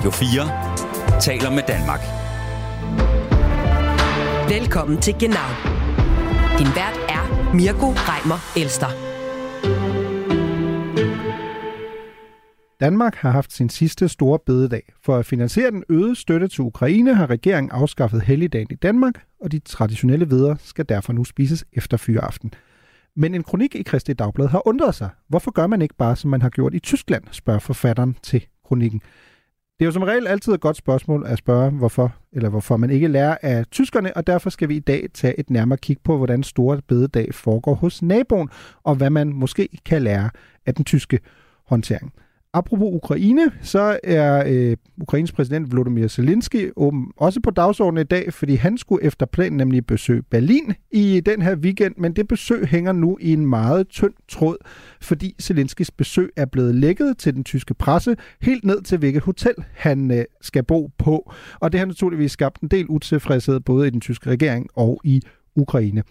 Radio 4 taler med Danmark. Velkommen til Genau. Din vært er Mirko Reimer Elster. Danmark har haft sin sidste store bededag. For at finansiere den øgede støtte til Ukraine har regeringen afskaffet helligdagen i Danmark, og de traditionelle veder skal derfor nu spises efter fyreaften. Men en kronik i Kristi Dagblad har undret sig. Hvorfor gør man ikke bare, som man har gjort i Tyskland, spørger forfatteren til kronikken. Det er jo som regel altid et godt spørgsmål at spørge, hvorfor eller hvorfor man ikke lærer af tyskerne, og derfor skal vi i dag tage et nærmere kig på, hvordan store bededag foregår hos naboen, og hvad man måske kan lære af den tyske håndtering. Apropos Ukraine, så er øh, Ukraines præsident Volodymyr Zelensky åben, også på dagsordenen i dag, fordi han skulle efter planen nemlig besøge Berlin i den her weekend, men det besøg hænger nu i en meget tynd tråd, fordi Zelenskys besøg er blevet lækket til den tyske presse, helt ned til hvilket hotel han øh, skal bo på. Og det har naturligvis skabt en del utilfredshed både i den tyske regering og i Ukraine.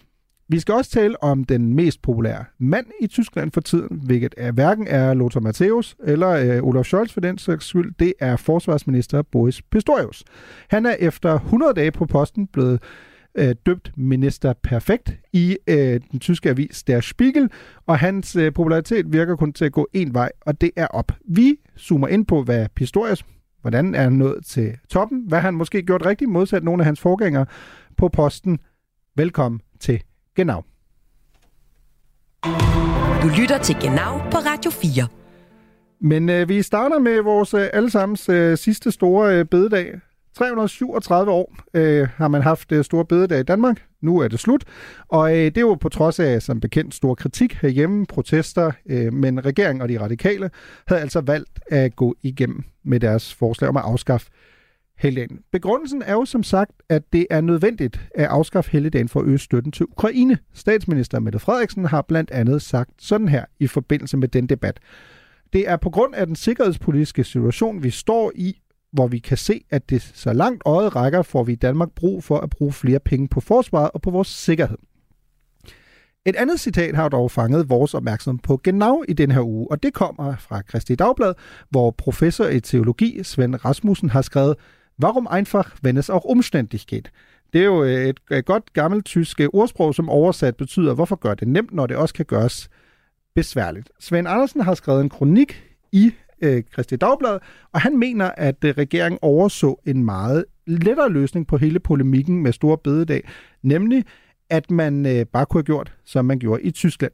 Vi skal også tale om den mest populære mand i Tyskland for tiden, hvilket er hverken er Lothar Matthäus eller øh, Olaf Scholz for den sags skyld. Det er forsvarsminister Boris Pistorius. Han er efter 100 dage på posten blevet øh, døbt minister perfekt i øh, den tyske avis Der Spiegel, og hans øh, popularitet virker kun til at gå en vej, og det er op. Vi zoomer ind på, hvad Pistorius, hvordan er han nået til toppen, hvad han måske gjort rigtigt modsat nogle af hans forgængere på posten. Velkommen til Genau. Du lytter til Genau på Radio 4. Men øh, vi starter med vores øh, allesammens øh, sidste store øh, bededag. 337 år øh, har man haft øh, store bededag i Danmark. Nu er det slut. Og øh, det er jo på trods af, som bekendt, stor kritik herhjemme, protester, øh, men regeringen og de radikale havde altså valgt at gå igennem med deres forslag om at afskaffe helligdagen. Begrundelsen er jo som sagt, at det er nødvendigt at afskaffe helligdagen for at øge støtten til Ukraine. Statsminister Mette Frederiksen har blandt andet sagt sådan her i forbindelse med den debat. Det er på grund af den sikkerhedspolitiske situation, vi står i, hvor vi kan se, at det så langt øjet rækker, får vi i Danmark brug for at bruge flere penge på forsvaret og på vores sikkerhed. Et andet citat har dog fanget vores opmærksomhed på genau i den her uge, og det kommer fra Kristi Dagblad, hvor professor i teologi Svend Rasmussen har skrevet, Warum einfach, wenn es auch umständlich geht? Det er jo øh, et, godt gammelt tysk øh, ordsprog, som oversat betyder, hvorfor gør det nemt, når det også kan gøres besværligt. Svend Andersen har skrevet en kronik i øh, Dagblad, og han mener, at øh, regeringen overså en meget lettere løsning på hele polemikken med Store Bededag, nemlig at man øh, bare kunne have gjort, som man gjorde i Tyskland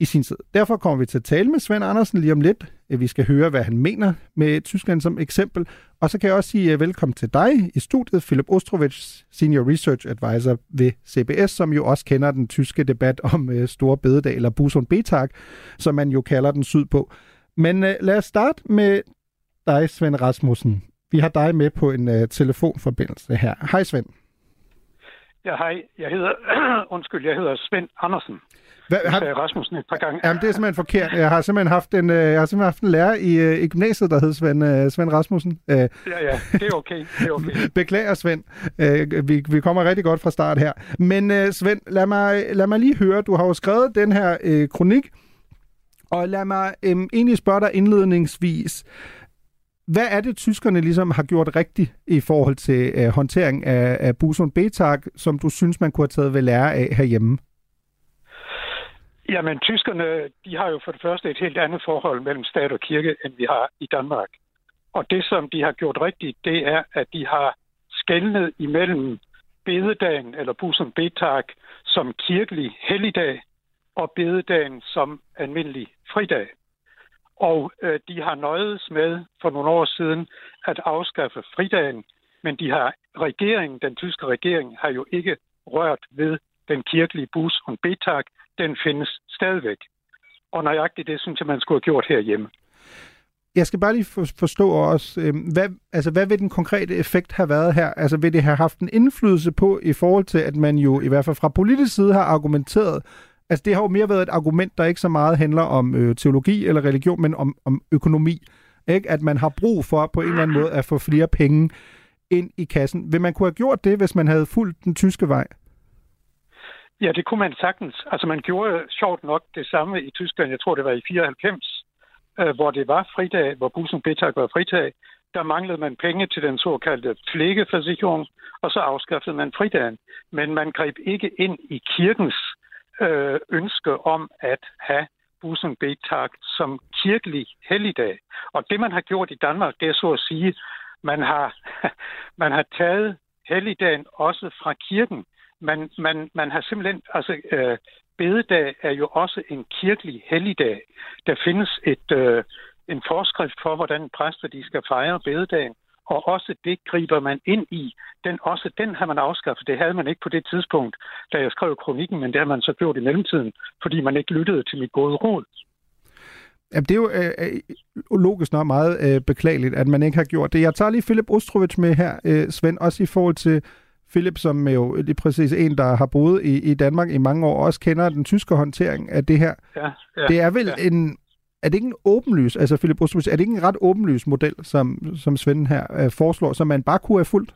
i sin tid. Derfor kommer vi til at tale med Svend Andersen lige om lidt. Øh, vi skal høre, hvad han mener med Tyskland som eksempel. Og så kan jeg også sige øh, velkommen til dig i studiet, Philip Ostrovich, Senior Research Advisor ved CBS, som jo også kender den tyske debat om øh, Store Bededag, eller Buson Betag, som man jo kalder den sydpå. Men lad os starte med dig, Svend Rasmussen. Vi har dig med på en telefonforbindelse her. Hej Svend. Ja, hej. Jeg hedder, undskyld, jeg hedder Svend Andersen. Hvad, har... Rasmussen et par gange. Jamen, det er simpelthen forkert. Jeg har simpelthen haft en, øh, jeg har simpelthen haft en lærer i, øh, i gymnasiet, der hed Svend, uh, Svend Rasmussen. Ja, ja, det er okay. Det er okay. Beklager, Svend. Vi, vi kommer rigtig godt fra start her. Men Svend, lad mig, lad mig lige høre. Du har jo skrevet den her uh, kronik, og lad mig um, egentlig spørge dig indledningsvis. Hvad er det, tyskerne ligesom har gjort rigtigt i forhold til uh, håndtering af, af Buson Betag, som du synes, man kunne have taget ved lære af herhjemme? Jamen, tyskerne, de har jo for det første et helt andet forhold mellem stat og kirke, end vi har i Danmark. Og det, som de har gjort rigtigt, det er, at de har skældnet imellem bededagen, eller Busum Betag, som kirkelig helligdag, og bededagen som almindelig fridag. Og øh, de har nøjedes med for nogle år siden at afskaffe fridagen, men de har regeringen, den tyske regering, har jo ikke rørt ved den kirkelige bus om betag, den findes stadigvæk. Og nøjagtigt det synes jeg, man skulle have gjort herhjemme. Jeg skal bare lige forstå også, øh, hvad, altså, hvad vil den konkrete effekt have været her? Altså vil det have haft en indflydelse på i forhold til, at man jo i hvert fald fra politisk side har argumenteret, altså det har jo mere været et argument, der ikke så meget handler om øh, teologi eller religion, men om, om økonomi. Ikke? At man har brug for på en eller anden måde at få flere penge ind i kassen. Vil man kunne have gjort det, hvis man havde fulgt den tyske vej? Ja, det kunne man sagtens. Altså man gjorde sjovt nok det samme i Tyskland, jeg tror det var i 94, øh, hvor det var fridag, hvor bussen Betag var fridag, der manglede man penge til den såkaldte flækkeforsikring, og så afskaffede man fridagen. Men man greb ikke ind i kirkens øh, ønske om at have bussen Betag som kirkelig helligdag. Og det, man har gjort i Danmark, det er så at sige, man har, man har taget helligdagen også fra kirken. Man, man, man har simpelthen, altså øh, bededag er jo også en kirkelig helligdag. Der findes et, øh, en forskrift for, hvordan præster de skal fejre bededagen, og også det griber man ind i. Den, også den har man afskaffet. Det havde man ikke på det tidspunkt, da jeg skrev kronikken, men det har man så gjort i mellemtiden, fordi man ikke lyttede til mit gode råd. Ja, det er jo øh, øh, logisk nok meget øh, beklageligt, at man ikke har gjort det. Jeg tager lige Philip Ostrovich med her, øh, Svend, også i forhold til Philip, som er jo lige præcis en, der har boet i, i Danmark i mange år, og også kender den tyske håndtering af det her. Ja, ja, det er vel ja. en... Er det ikke en åbenlys, altså Philip Ostrovich, er det ikke en ret åbenlys model, som, som Svend her øh, foreslår, som man bare kunne have fulgt?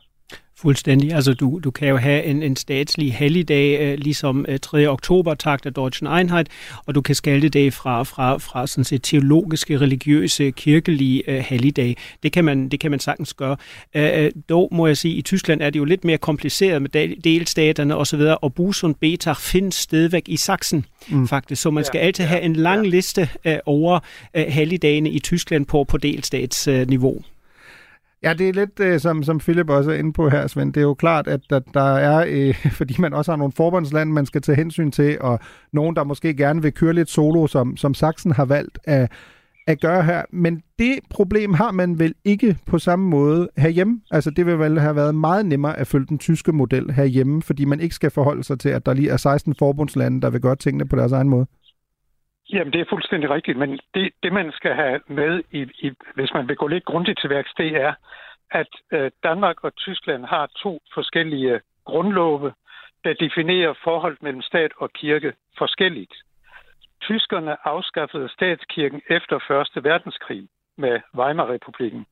Fuldstændig. Altså, du, du kan jo have en, en statslig helligdag, øh, ligesom øh, 3. oktober, tag der Deutschen Einheit, og du kan skalte det fra, fra, fra sådan set teologiske, religiøse, kirkelige øh, helligdag. Det kan, man, det kan man sagtens gøre. Øh, dog må jeg sige, at i Tyskland er det jo lidt mere kompliceret med delstaterne osv., og Busund Betag findes stadigvæk i Sachsen, mm. faktisk. Så man skal ja, altid have en lang ja. liste øh, over øh, helligdagene i Tyskland på, på delstatsniveau. Øh, Ja, det er lidt, øh, som, som Philip også er inde på her, Svend. Det er jo klart, at der, der er, øh, fordi man også har nogle forbundsland, man skal tage hensyn til, og nogen, der måske gerne vil køre lidt solo, som, som Sachsen har valgt at, at gøre her. Men det problem har man vel ikke på samme måde herhjemme. Altså det vil vel have været meget nemmere at følge den tyske model herhjemme, fordi man ikke skal forholde sig til, at der lige er 16 forbundslande, der vil gøre tingene på deres egen måde. Jamen, det er fuldstændig rigtigt, men det, det man skal have med, i, i, hvis man vil gå lidt grundigt til værks, det er, at øh, Danmark og Tyskland har to forskellige grundlove, der definerer forholdet mellem stat og kirke forskelligt. Tyskerne afskaffede statskirken efter 1. verdenskrig med Weimar-republiken.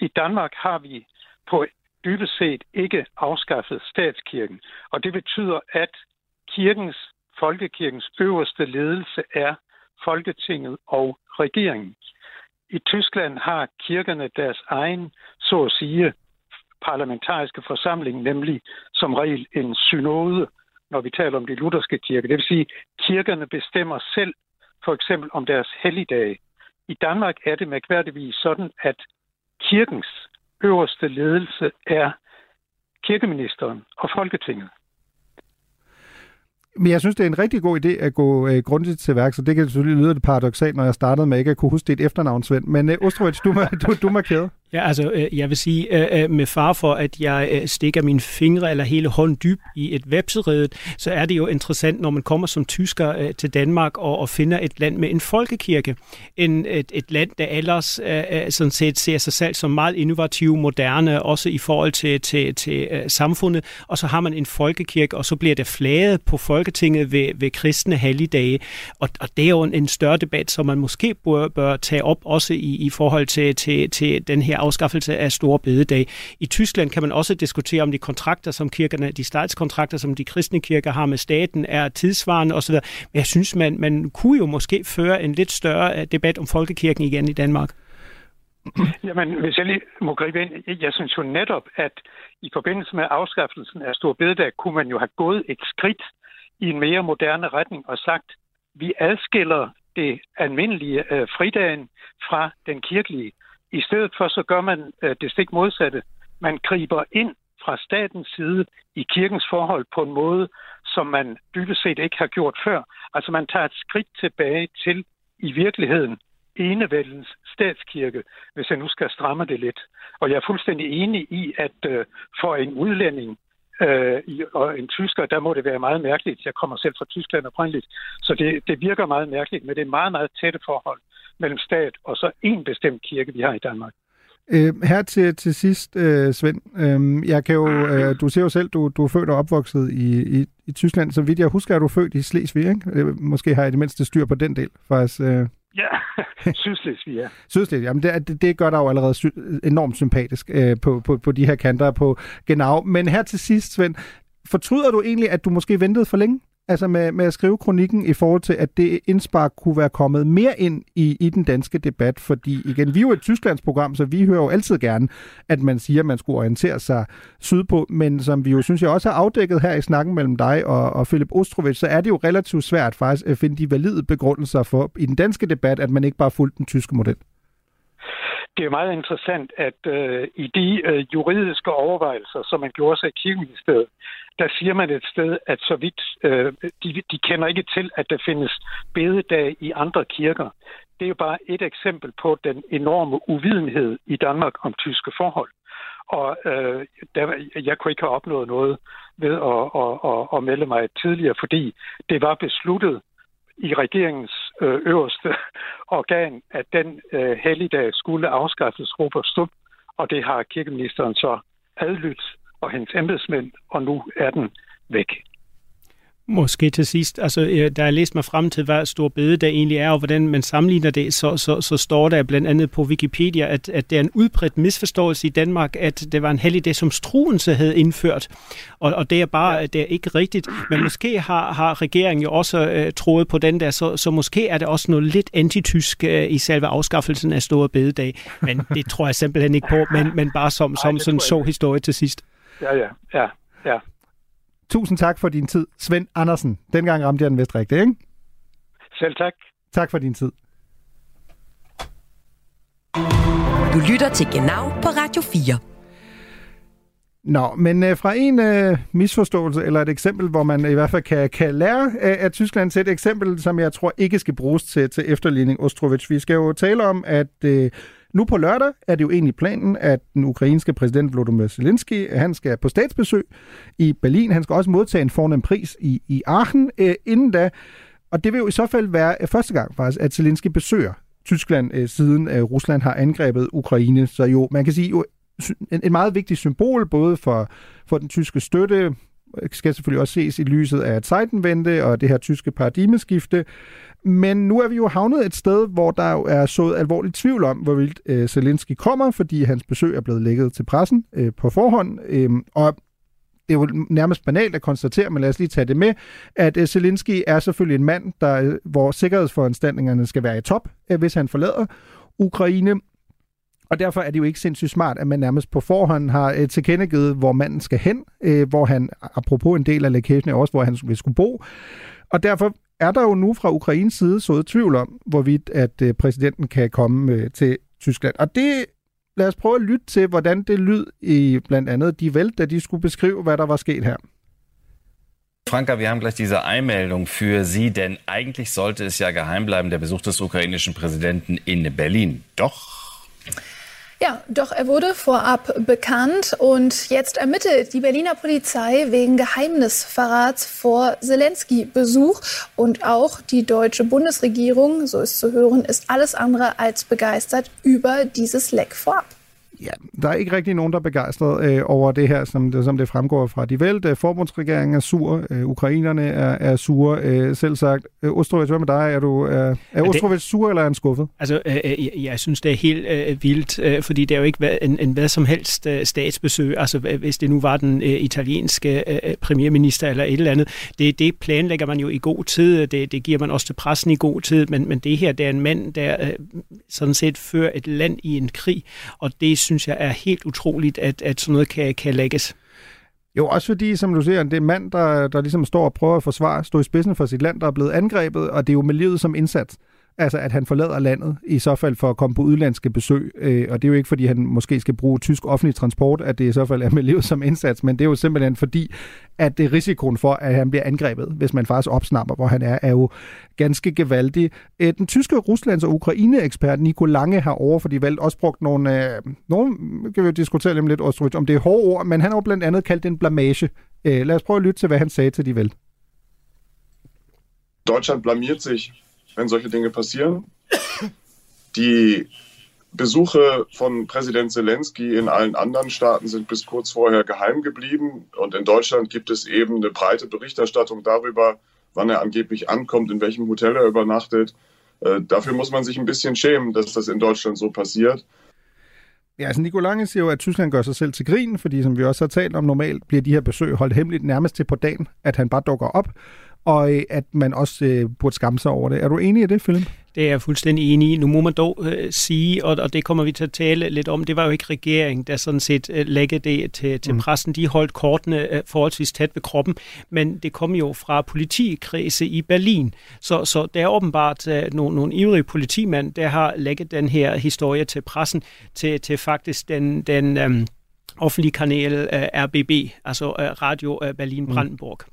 I Danmark har vi på dybest set ikke afskaffet statskirken, og det betyder, at kirkens, folkekirkens øverste ledelse er Folketinget og regeringen. I Tyskland har kirkerne deres egen, så at sige, parlamentariske forsamling, nemlig som regel en synode, når vi taler om de lutherske kirker. Det vil sige, kirkerne bestemmer selv for eksempel om deres helligdage. I Danmark er det mærkværdigvis sådan, at kirkens øverste ledelse er kirkeministeren og Folketinget. Men jeg synes, det er en rigtig god idé at gå øh, grundigt til værk, så det kan selvfølgelig lyde lidt paradoxalt, når jeg startede med ikke at kunne huske dit efternavn, Svend. Men øh, Ostrovits, du, du, du markerede. Ja, altså, øh, jeg vil sige, øh, øh, med far for, at jeg øh, stikker mine fingre eller hele hånd dyb i et vepseredet, så er det jo interessant, når man kommer som tysker øh, til Danmark og, og finder et land med en folkekirke. En, et, et land, der ellers øh, sådan set ser sig selv som meget innovativ, moderne, også i forhold til, til, til samfundet. Og så har man en folkekirke, og så bliver det flaget på Folketinget ved, ved kristne helligdage. Og, og det er jo en, en større debat, som man måske bør, bør tage op også i, i forhold til, til, til den her afskaffelse af store bededag. I Tyskland kan man også diskutere, om de kontrakter, som kirkerne, de statskontrakter, som de kristne kirker har med staten, er tidsvarende osv. Men jeg synes, man, man kunne jo måske føre en lidt større øh, debat om folkekirken igen i Danmark. Jamen, hvis jeg lige må gribe ind, jeg synes jo netop, at i forbindelse med afskaffelsen af Stor Bededag, kunne man jo have gået et skridt i en mere moderne retning og sagt, vi adskiller det almindelige øh, fridagen fra den kirkelige. I stedet for så gør man øh, det stik modsatte. Man griber ind fra statens side i kirkens forhold på en måde, som man dybest set ikke har gjort før. Altså man tager et skridt tilbage til i virkeligheden enevældens statskirke, hvis jeg nu skal stramme det lidt. Og jeg er fuldstændig enig i, at øh, for en udlænding øh, og en tysker, der må det være meget mærkeligt. Jeg kommer selv fra Tyskland oprindeligt, så det, det virker meget mærkeligt, men det er meget, meget tætte forhold mellem stat og så en bestemt kirke, vi har i Danmark. Øh, her til, til sidst, øh, Svend, øh, jeg kan jo, øh, du ser jo selv, du, du er født og opvokset i, i, i Tyskland. Så vidt jeg husker, er du født i Slesvig, ikke? Øh, måske har jeg det mindste styr på den del, faktisk. Øh. Ja, Sydslesvig, ja. Sydslesvig, jamen det, det, gør dig jo allerede sy- enormt sympatisk øh, på, på, på de her kanter på Genau. Men her til sidst, Svend, fortryder du egentlig, at du måske ventede for længe? Altså med, med at skrive kronikken i forhold til, at det indspark kunne være kommet mere ind i, i den danske debat, fordi igen, vi er jo et Tysklandsprogram, så vi hører jo altid gerne, at man siger, at man skulle orientere sig sydpå, men som vi jo synes jeg også har afdækket her i snakken mellem dig og, og Philip Ostrovich, så er det jo relativt svært faktisk at finde de valide begrundelser for i den danske debat, at man ikke bare fulgte den tyske model. Det er meget interessant, at øh, i de øh, juridiske overvejelser, som man gjorde sig i kirkeministeriet, der siger man et sted, at så vidt øh, de, de kender ikke til, at der findes bededage i andre kirker. Det er jo bare et eksempel på den enorme uvidenhed i Danmark om tyske forhold. Og øh, der, jeg kunne ikke have opnået noget ved at, at, at, at melde mig tidligere, fordi det var besluttet i regeringens øh, øverste organ, at den øh, helligdag skulle afskaffes Robert og stup, og det har kirkeministeren så adlydt og hendes embedsmænd, og nu er den væk. Måske til sidst, altså der er læst mig frem til, hvad stor bededag egentlig er, og hvordan man sammenligner det, så, så, så står der blandt andet på Wikipedia, at, at det er en udbredt misforståelse i Danmark, at det var en helligdag, som Struense havde indført. Og, og det er bare det er ikke rigtigt. Men måske har, har regeringen jo også uh, troet på den der, så, så måske er det også noget lidt antitysk uh, i selve afskaffelsen af store bededag. Men det tror jeg simpelthen ikke på, men, men bare som, som Ej, sådan så historie til sidst. Ja, ja, ja, ja. Tusind tak for din tid, Svend Andersen. Dengang ramte jeg den vist rigtigt, ikke? Selv tak. Tak for din tid. Du lytter til Genau på Radio 4. Nå, men øh, fra en øh, misforståelse eller et eksempel, hvor man i hvert fald kan, kan lære af, af Tyskland til et eksempel, som jeg tror ikke skal bruges til, til efterligning Ostrovich. Vi skal jo tale om, at øh, nu på lørdag er det jo egentlig planen, at den ukrainske præsident Volodymyr Zelensky, han skal på statsbesøg i Berlin. Han skal også modtage en fornem pris i, i Aachen øh, inden da. Og det vil jo i så fald være første gang faktisk, at Zelensky besøger Tyskland, øh, siden øh, Rusland har angrebet Ukraine. Så jo, man kan sige jo en, en meget vigtig symbol, både for, for den tyske støtte, skal selvfølgelig også ses i lyset af Zeitenwende og det her tyske paradigmeskifte. Men nu er vi jo havnet et sted, hvor der jo er sået alvorligt tvivl om, hvorvidt øh, Zelensky kommer, fordi hans besøg er blevet lækket til pressen øh, på forhånd. Øh, og det er jo nærmest banalt at konstatere, men lad os lige tage det med, at øh, Zelensky er selvfølgelig en mand, der, øh, hvor sikkerhedsforanstaltningerne skal være i top, øh, hvis han forlader Ukraine. Og derfor er det jo ikke sindssygt smart, at man nærmest på forhånd har øh, tilkendegivet, hvor manden skal hen, øh, hvor han, apropos en del af lækagen også, hvor han vil skulle bo. Og derfor er der jo nu fra Ukraines side sået tvivl om, hvorvidt at øh, præsidenten kan komme øh, til Tyskland. Og det lad os prøve at lytte til, hvordan det lyd i blandt andet de Welt, da de skulle beskrive, hvad der var sket her. Franka, wir haben gleich diese Einmeldung für Sie, denn eigentlich sollte es ja geheim bleiben, der Besuch des ukrainischen Präsidenten in Berlin. Doch ja, doch er wurde vorab bekannt und jetzt ermittelt die Berliner Polizei wegen Geheimnisverrats vor Zelensky-Besuch und auch die deutsche Bundesregierung, so ist zu hören, ist alles andere als begeistert über dieses Leck vorab. Ja, der er ikke rigtig nogen, der er begejstret øh, over det her, som det, som det fremgår fra de vælte. Forbundsregeringen er sur, øh, ukrainerne er, er sure, øh, selv sagt. Øh, Ostrovits, hvad med dig? Er, du, øh, er Ostrovits sur, eller er han skuffet? Altså, øh, øh, jeg, jeg synes, det er helt øh, vildt, øh, fordi det er jo ikke en, en hvad som helst øh, statsbesøg. Altså, hvis det nu var den øh, italienske øh, premierminister eller et eller andet. Det, det planlægger man jo i god tid. Det, det giver man også til pressen i god tid. Men, men det her, det er en mand, der øh, sådan set fører et land i en krig, og det synes jeg er helt utroligt, at, at sådan noget kan, kan lægges. Jo, også fordi, som du ser, det er mand, der, der ligesom står og prøver at forsvare, stå i spidsen for sit land, der er blevet angrebet, og det er jo med livet som indsats. Altså, at han forlader landet, i så fald for at komme på udlandske besøg. Øh, og det er jo ikke, fordi han måske skal bruge tysk offentlig transport, at det i så fald er med livet som indsats, men det er jo simpelthen fordi, at det er risikoen for, at han bliver angrebet, hvis man faktisk opsnapper, hvor han er, er jo ganske gevaldig. Øh, den tyske Ruslands- og Ukraine-ekspert Nico Lange har over for de valgt også brugt nogle, øh, nogle kan vi jo diskutere lidt, om det er hårde ord, men han har jo blandt andet kaldt det en blamage. Øh, lad os prøve at lytte til, hvad han sagde til de valg. Deutschland blamiert sich wenn solche Dinge passieren. Die Besuche von Präsident Zelensky in allen anderen Staaten sind bis kurz vorher geheim geblieben. Und in Deutschland gibt es eben eine breite Berichterstattung darüber, wann er angeblich ankommt, in welchem Hotel er übernachtet. Äh, dafür muss man sich ein bisschen schämen, dass das in Deutschland so passiert. Ja, altså Nico Lange siger jo, at Tyskland gør sig selv til grin, fordi som vi også har talt om, normalt bliver de her besøg holdt hemmeligt nærmest til på dagen, at han bare dukker op. og øh, at man også øh, burde skamme sig over det. Er du enig i det, Philip? Det er jeg fuldstændig enig i. Nu må man dog øh, sige, og, og det kommer vi til at tale lidt om, det var jo ikke regeringen, der sådan set øh, lægge det til, til mm. pressen. De holdt kortene øh, forholdsvis tæt ved kroppen, men det kom jo fra politikredse i Berlin. Så, så der er åbenbart øh, nogle, nogle ivrige politimænd, der har lægget den her historie til pressen, til, til faktisk den, den øh, offentlige kanal øh, RBB, altså øh, Radio øh, Berlin-Brandenburg. Mm.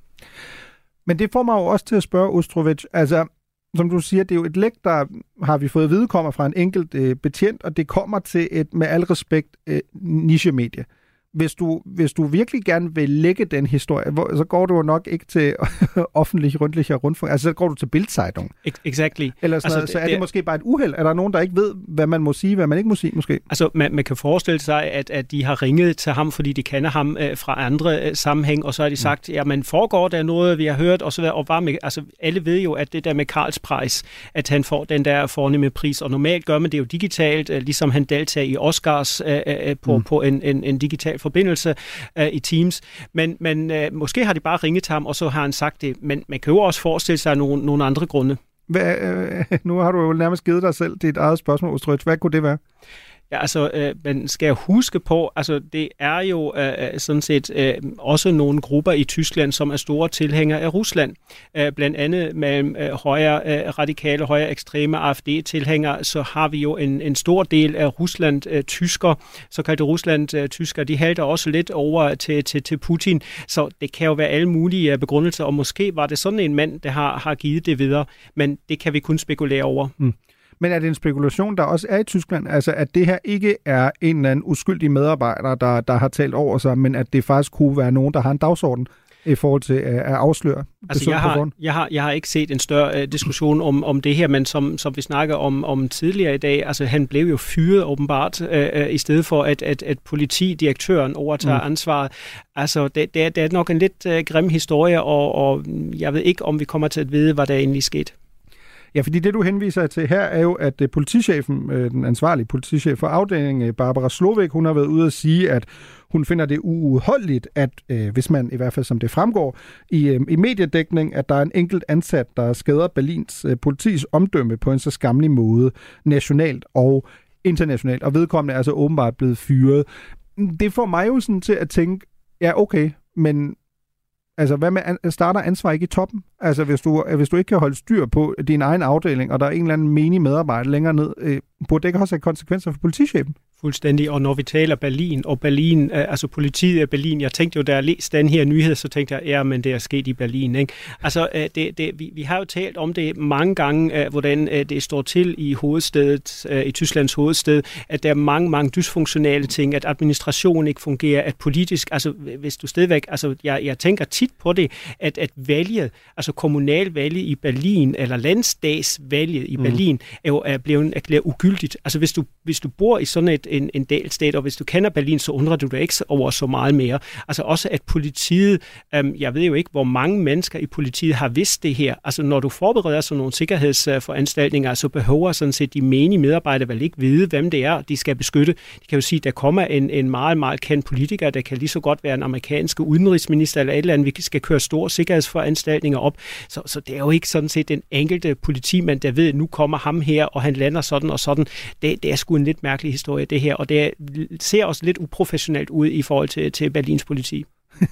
Men det får mig jo også til at spørge Ostrovic, altså som du siger, det er jo et læk, der har vi fået at vide, kommer fra en enkelt øh, betjent, og det kommer til et, med al respekt, øh, niche-medie hvis du, hvis du virkelig gerne vil lægge den historie, hvor, så går du jo nok ikke til offentlig rundlicher rundfunk. Altså, så går du til Bildzeitung. Exactly. Eller sådan altså, noget, så er det, det måske bare et uheld. Er der nogen, der ikke ved, hvad man må sige, hvad man ikke må sige, måske? Altså, man, man kan forestille sig, at, at de har ringet til ham, fordi de kender ham øh, fra andre øh, sammenhæng, og så har de mm. sagt, mm. jamen foregår der noget, vi har hørt, og så videre. Og bare med, altså, alle ved jo, at det der med Karls pris, at han får den der fornemme pris, og normalt gør man det jo digitalt, øh, ligesom han deltager i Oscars øh, øh, på, mm. på en, en, en digital forbindelse øh, i Teams. Men, men øh, måske har de bare ringet til ham, og så har han sagt det. Men man kan jo også forestille sig nogle, nogle andre grunde. Hvad, øh, nu har du jo nærmest givet dig selv dit eget spørgsmål, Ostrødt. Hvad kunne det være? Ja, altså, øh, man skal huske på, altså, det er jo øh, øh, sådan set øh, også nogle grupper i Tyskland, som er store tilhængere af Rusland. Øh, blandt andet med øh, højre øh, radikale, højre ekstreme AfD-tilhængere, så har vi jo en, en stor del af Rusland-tysker, øh, såkaldte Rusland-tysker, øh, de halter også lidt over til, til, til Putin, så det kan jo være alle mulige begrundelser, og måske var det sådan en mand, der har, har givet det videre, men det kan vi kun spekulere over. Mm. Men er det en spekulation, der også er i Tyskland? Altså, at det her ikke er en eller anden uskyldig medarbejder, der, der har talt over sig, men at det faktisk kunne være nogen, der har en dagsorden? i forhold til at afsløre altså, jeg har, jeg, har, jeg har ikke set en større uh, diskussion om, om det her, men som, som vi snakker om, om tidligere i dag, altså han blev jo fyret åbenbart, uh, uh, i stedet for at, at, at politidirektøren overtager mm. ansvaret. Altså det, det, er, det er nok en lidt uh, grim historie, og, og jeg ved ikke, om vi kommer til at vide, hvad der egentlig skete. Ja, fordi det, du henviser til her, er jo, at øh, politichefen, øh, den ansvarlige politichef for afdelingen, øh, Barbara Slovik, hun har været ude at sige, at hun finder det uudholdeligt, at hvis man, i hvert fald som det fremgår, i, i mediedækning, at der er en enkelt ansat, der skader Berlins politis omdømme på en så skamlig måde, nationalt og internationalt, og vedkommende er altså åbenbart blevet fyret. Det får mig jo sådan til at tænke, ja okay, men Altså, hvad med, starter ansvar ikke i toppen? Altså, hvis du, hvis du ikke kan holde styr på din egen afdeling, og der er en eller anden menig medarbejder længere ned, øh, burde det ikke også have konsekvenser for politichefen? Fuldstændig, og når vi taler Berlin, og Berlin, øh, altså politiet i Berlin, jeg tænkte jo, da jeg læste den her nyhed, så tænkte jeg, ja, men det er sket i Berlin, ikke? Altså, øh, det, det, vi, vi har jo talt om det mange gange, øh, hvordan det står til i hovedstedet, i Tysklands hovedsted, at der er mange, mange dysfunktionale ting, at administrationen ikke fungerer, at politisk, altså hvis du stadigvæk, altså jeg, jeg tænker tit på det, at, at valget, altså kommunalvalget i Berlin, eller landsdagsvalget i mm. Berlin, mm. er jo er blevet erklæret ugyldigt. Altså hvis du, hvis du bor i sådan et en, en delstat, og hvis du kender Berlin, så undrer du dig ikke over så meget mere. Altså også at politiet, øhm, jeg ved jo ikke, hvor mange mennesker i politiet har vidst det her. Altså når du forbereder sådan nogle sikkerhedsforanstaltninger, så behøver sådan set de menige medarbejdere vel ikke vide, hvem det er, de skal beskytte. De kan jo sige, at der kommer en, en meget, meget kendt politiker, der kan lige så godt være en amerikansk udenrigsminister eller et eller andet, vi skal køre store sikkerhedsforanstaltninger op. Så, så det er jo ikke sådan set den enkelte politimand, der ved, at nu kommer ham her, og han lander sådan og sådan. Det, det er sgu en lidt mærkelig historie, det her, og det ser også lidt uprofessionelt ud i forhold til, til Berlins politi.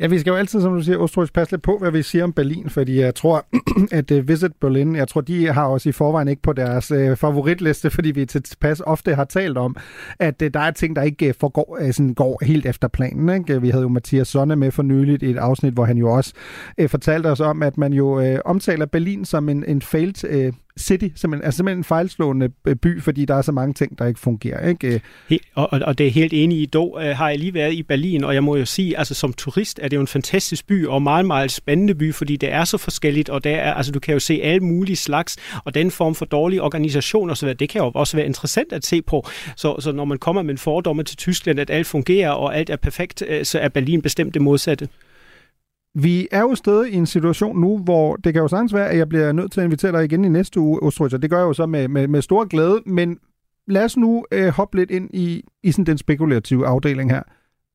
Ja, vi skal jo altid, som du siger, Ostrovic, passe lidt på, hvad vi siger om Berlin, fordi jeg tror, at øh, Visit Berlin, jeg tror, de har også i forvejen ikke på deres øh, favoritliste, fordi vi tilpas ofte har talt om, at øh, der er ting, der ikke uh, forgår, øh, sådan går helt efter planen. Ikke? Vi havde jo Mathias Sonne med for nyligt i et afsnit, hvor han jo også øh, fortalte os om, at man jo øh, omtaler Berlin som en, en failed øh, city, simpelthen, altså simpelthen en fejlslående øh, by, fordi der er så mange ting, der ikke fungerer. Ikke? Øh, He, og, og det er helt enig i. Dog øh, har jeg lige været i Berlin, og jeg må jo sige, altså som turist er det jo en fantastisk by, og meget, meget spændende by, fordi det er så forskelligt, og der er, altså, du kan jo se alle mulige slags, og den form for dårlig organisation osv., det kan jo også være interessant at se på. Så, så når man kommer med en fordomme til Tyskland, at alt fungerer, og alt er perfekt, øh, så er Berlin bestemt det modsatte. Vi er jo stadig i en situation nu, hvor det kan jo sagtens være, at jeg bliver nødt til at invitere dig igen i næste uge, Ostrøs, det gør jeg jo så med, med, med stor glæde, men lad os nu øh, hoppe lidt ind i, i sådan den spekulative afdeling her.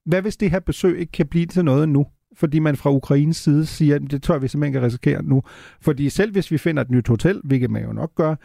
Hvad hvis det her besøg ikke kan blive til noget nu? fordi man fra Ukraines side siger, at det tør vi simpelthen ikke risikere nu. Fordi selv hvis vi finder et nyt hotel, hvilket man jo nok gør,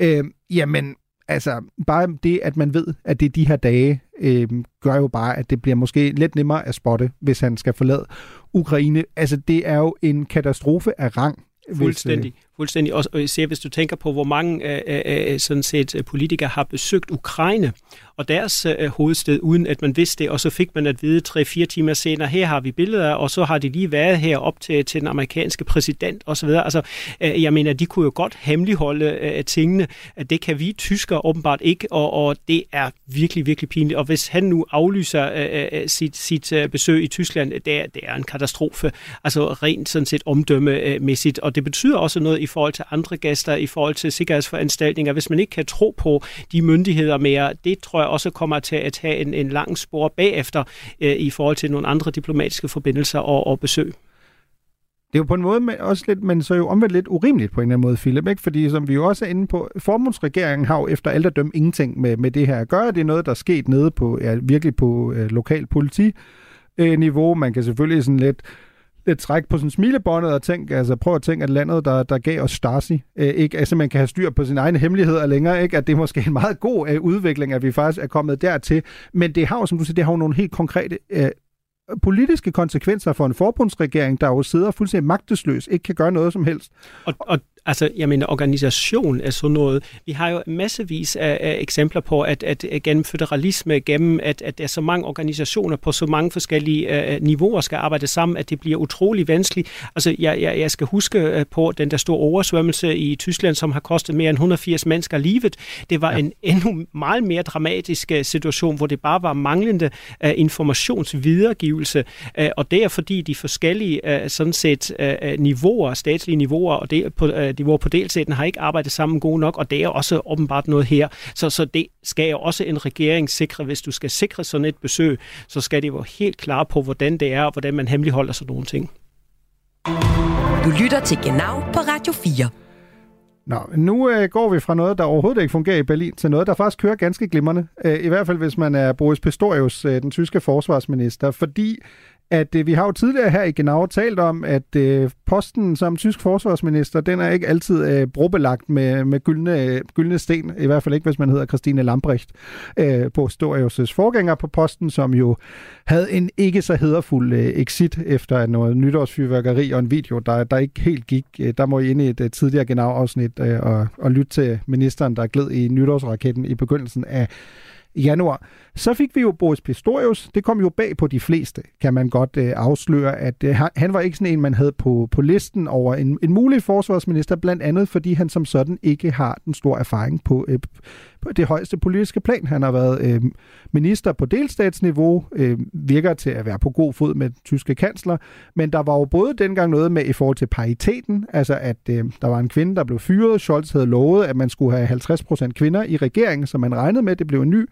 øh, jamen altså bare det, at man ved, at det er de her dage, øh, gør jo bare, at det bliver måske lidt nemmere at spotte, hvis han skal forlade Ukraine. Altså det er jo en katastrofe af rang. Fuldstændig. Hvis, øh, Fuldstændig. Og især hvis du tænker på, hvor mange øh, øh, øh sådan set, øh, politikere har besøgt Ukraine og deres øh, hovedstad, uden at man vidste det, og så fik man at vide tre-fire timer senere, her har vi billeder, og så har de lige været her op til, til den amerikanske præsident osv. Altså, øh, jeg mener, de kunne jo godt hemmeligholde øh, tingene. at Det kan vi tyskere åbenbart ikke, og, og det er virkelig, virkelig pinligt. Og hvis han nu aflyser øh sit, sit øh, besøg i Tyskland, det er, det er en katastrofe, altså rent sådan set omdømmemæssigt, og det betyder også noget i forhold til andre gæster, i forhold til sikkerhedsforanstaltninger. Hvis man ikke kan tro på de myndigheder mere, det tror jeg også kommer til at have en, en lang spor bagefter øh, i forhold til nogle andre diplomatiske forbindelser og, og besøg. Det er jo på en måde også lidt, men så jo omvendt lidt urimeligt på en eller anden måde, Philip, ikke? fordi som vi jo også er inde på, formundsregeringen har jo efter alt at dømme ingenting med, med det her at gøre. Det er noget, der er sket nede på, ja, virkelig på øh, lokal politi niveau. Man kan selvfølgelig sådan lidt lidt træk på sådan smilebåndet og tænke, altså prøv at tænke, at landet, der, der gav os Stasi, øh, ikke, altså man kan have styr på sine egne hemmeligheder længere, ikke? at det er måske en meget god øh, udvikling, at vi faktisk er kommet dertil. Men det har jo, som du siger, det har jo nogle helt konkrete øh, politiske konsekvenser for en forbundsregering, der jo sidder fuldstændig magtesløs, ikke kan gøre noget som helst. Og, og Altså, jeg mener, organisation er sådan noget. Vi har jo massevis af, af eksempler på, at, at, gennem federalisme, gennem at, at der er så mange organisationer på så mange forskellige uh, niveauer skal arbejde sammen, at det bliver utrolig vanskeligt. Altså, jeg, jeg, jeg skal huske uh, på den der store oversvømmelse i Tyskland, som har kostet mere end 180 mennesker livet. Det var ja. en endnu meget mere dramatisk situation, hvor det bare var manglende uh, informationsvidergivelse, uh, og det er fordi de forskellige øh, sådan set øh, niveauer, statslige niveauer, og det på niveauer på delsætten har ikke arbejdet sammen god nok, og det er også åbenbart noget her. Så, så det skal jo også en regering sikre. Hvis du skal sikre sådan et besøg, så skal det være helt klar på, hvordan det er, og hvordan man hemmeligholder sådan nogle ting. Du lytter til Genau på Radio 4. Nå, nu øh, går vi fra noget, der overhovedet ikke fungerer i Berlin, til noget, der faktisk kører ganske glimrende. Øh, I hvert fald, hvis man er Boris Pistorius, øh, den tyske forsvarsminister. Fordi at øh, vi har jo tidligere her i Genau talt om, at øh, posten som tysk forsvarsminister, den er ikke altid øh, brobelagt med, med gyldne, gyldne sten, i hvert fald ikke, hvis man hedder Christine Lambrecht, øh, på Storius' forgænger på posten, som jo havde en ikke så hederfuld øh, exit efter noget nytårsfyrværkeri og en video, der, der ikke helt gik. Øh, der må I ind i et øh, tidligere Genau-afsnit øh, og, og lytte til ministeren, der gled i nytårsraketten i begyndelsen af januar. Så fik vi jo Boris Pistorius. Det kom jo bag på de fleste, kan man godt øh, afsløre, at øh, han var ikke sådan en, man havde på, på listen over en, en mulig forsvarsminister, blandt andet fordi han som sådan ikke har den store erfaring på, øh, på det højeste politiske plan. Han har været øh, minister på delstatsniveau, øh, virker til at være på god fod med den tyske kansler, men der var jo både dengang noget med i forhold til pariteten, altså at øh, der var en kvinde, der blev fyret. Scholz havde lovet, at man skulle have 50% kvinder i regeringen, som man regnede med, det blev en ny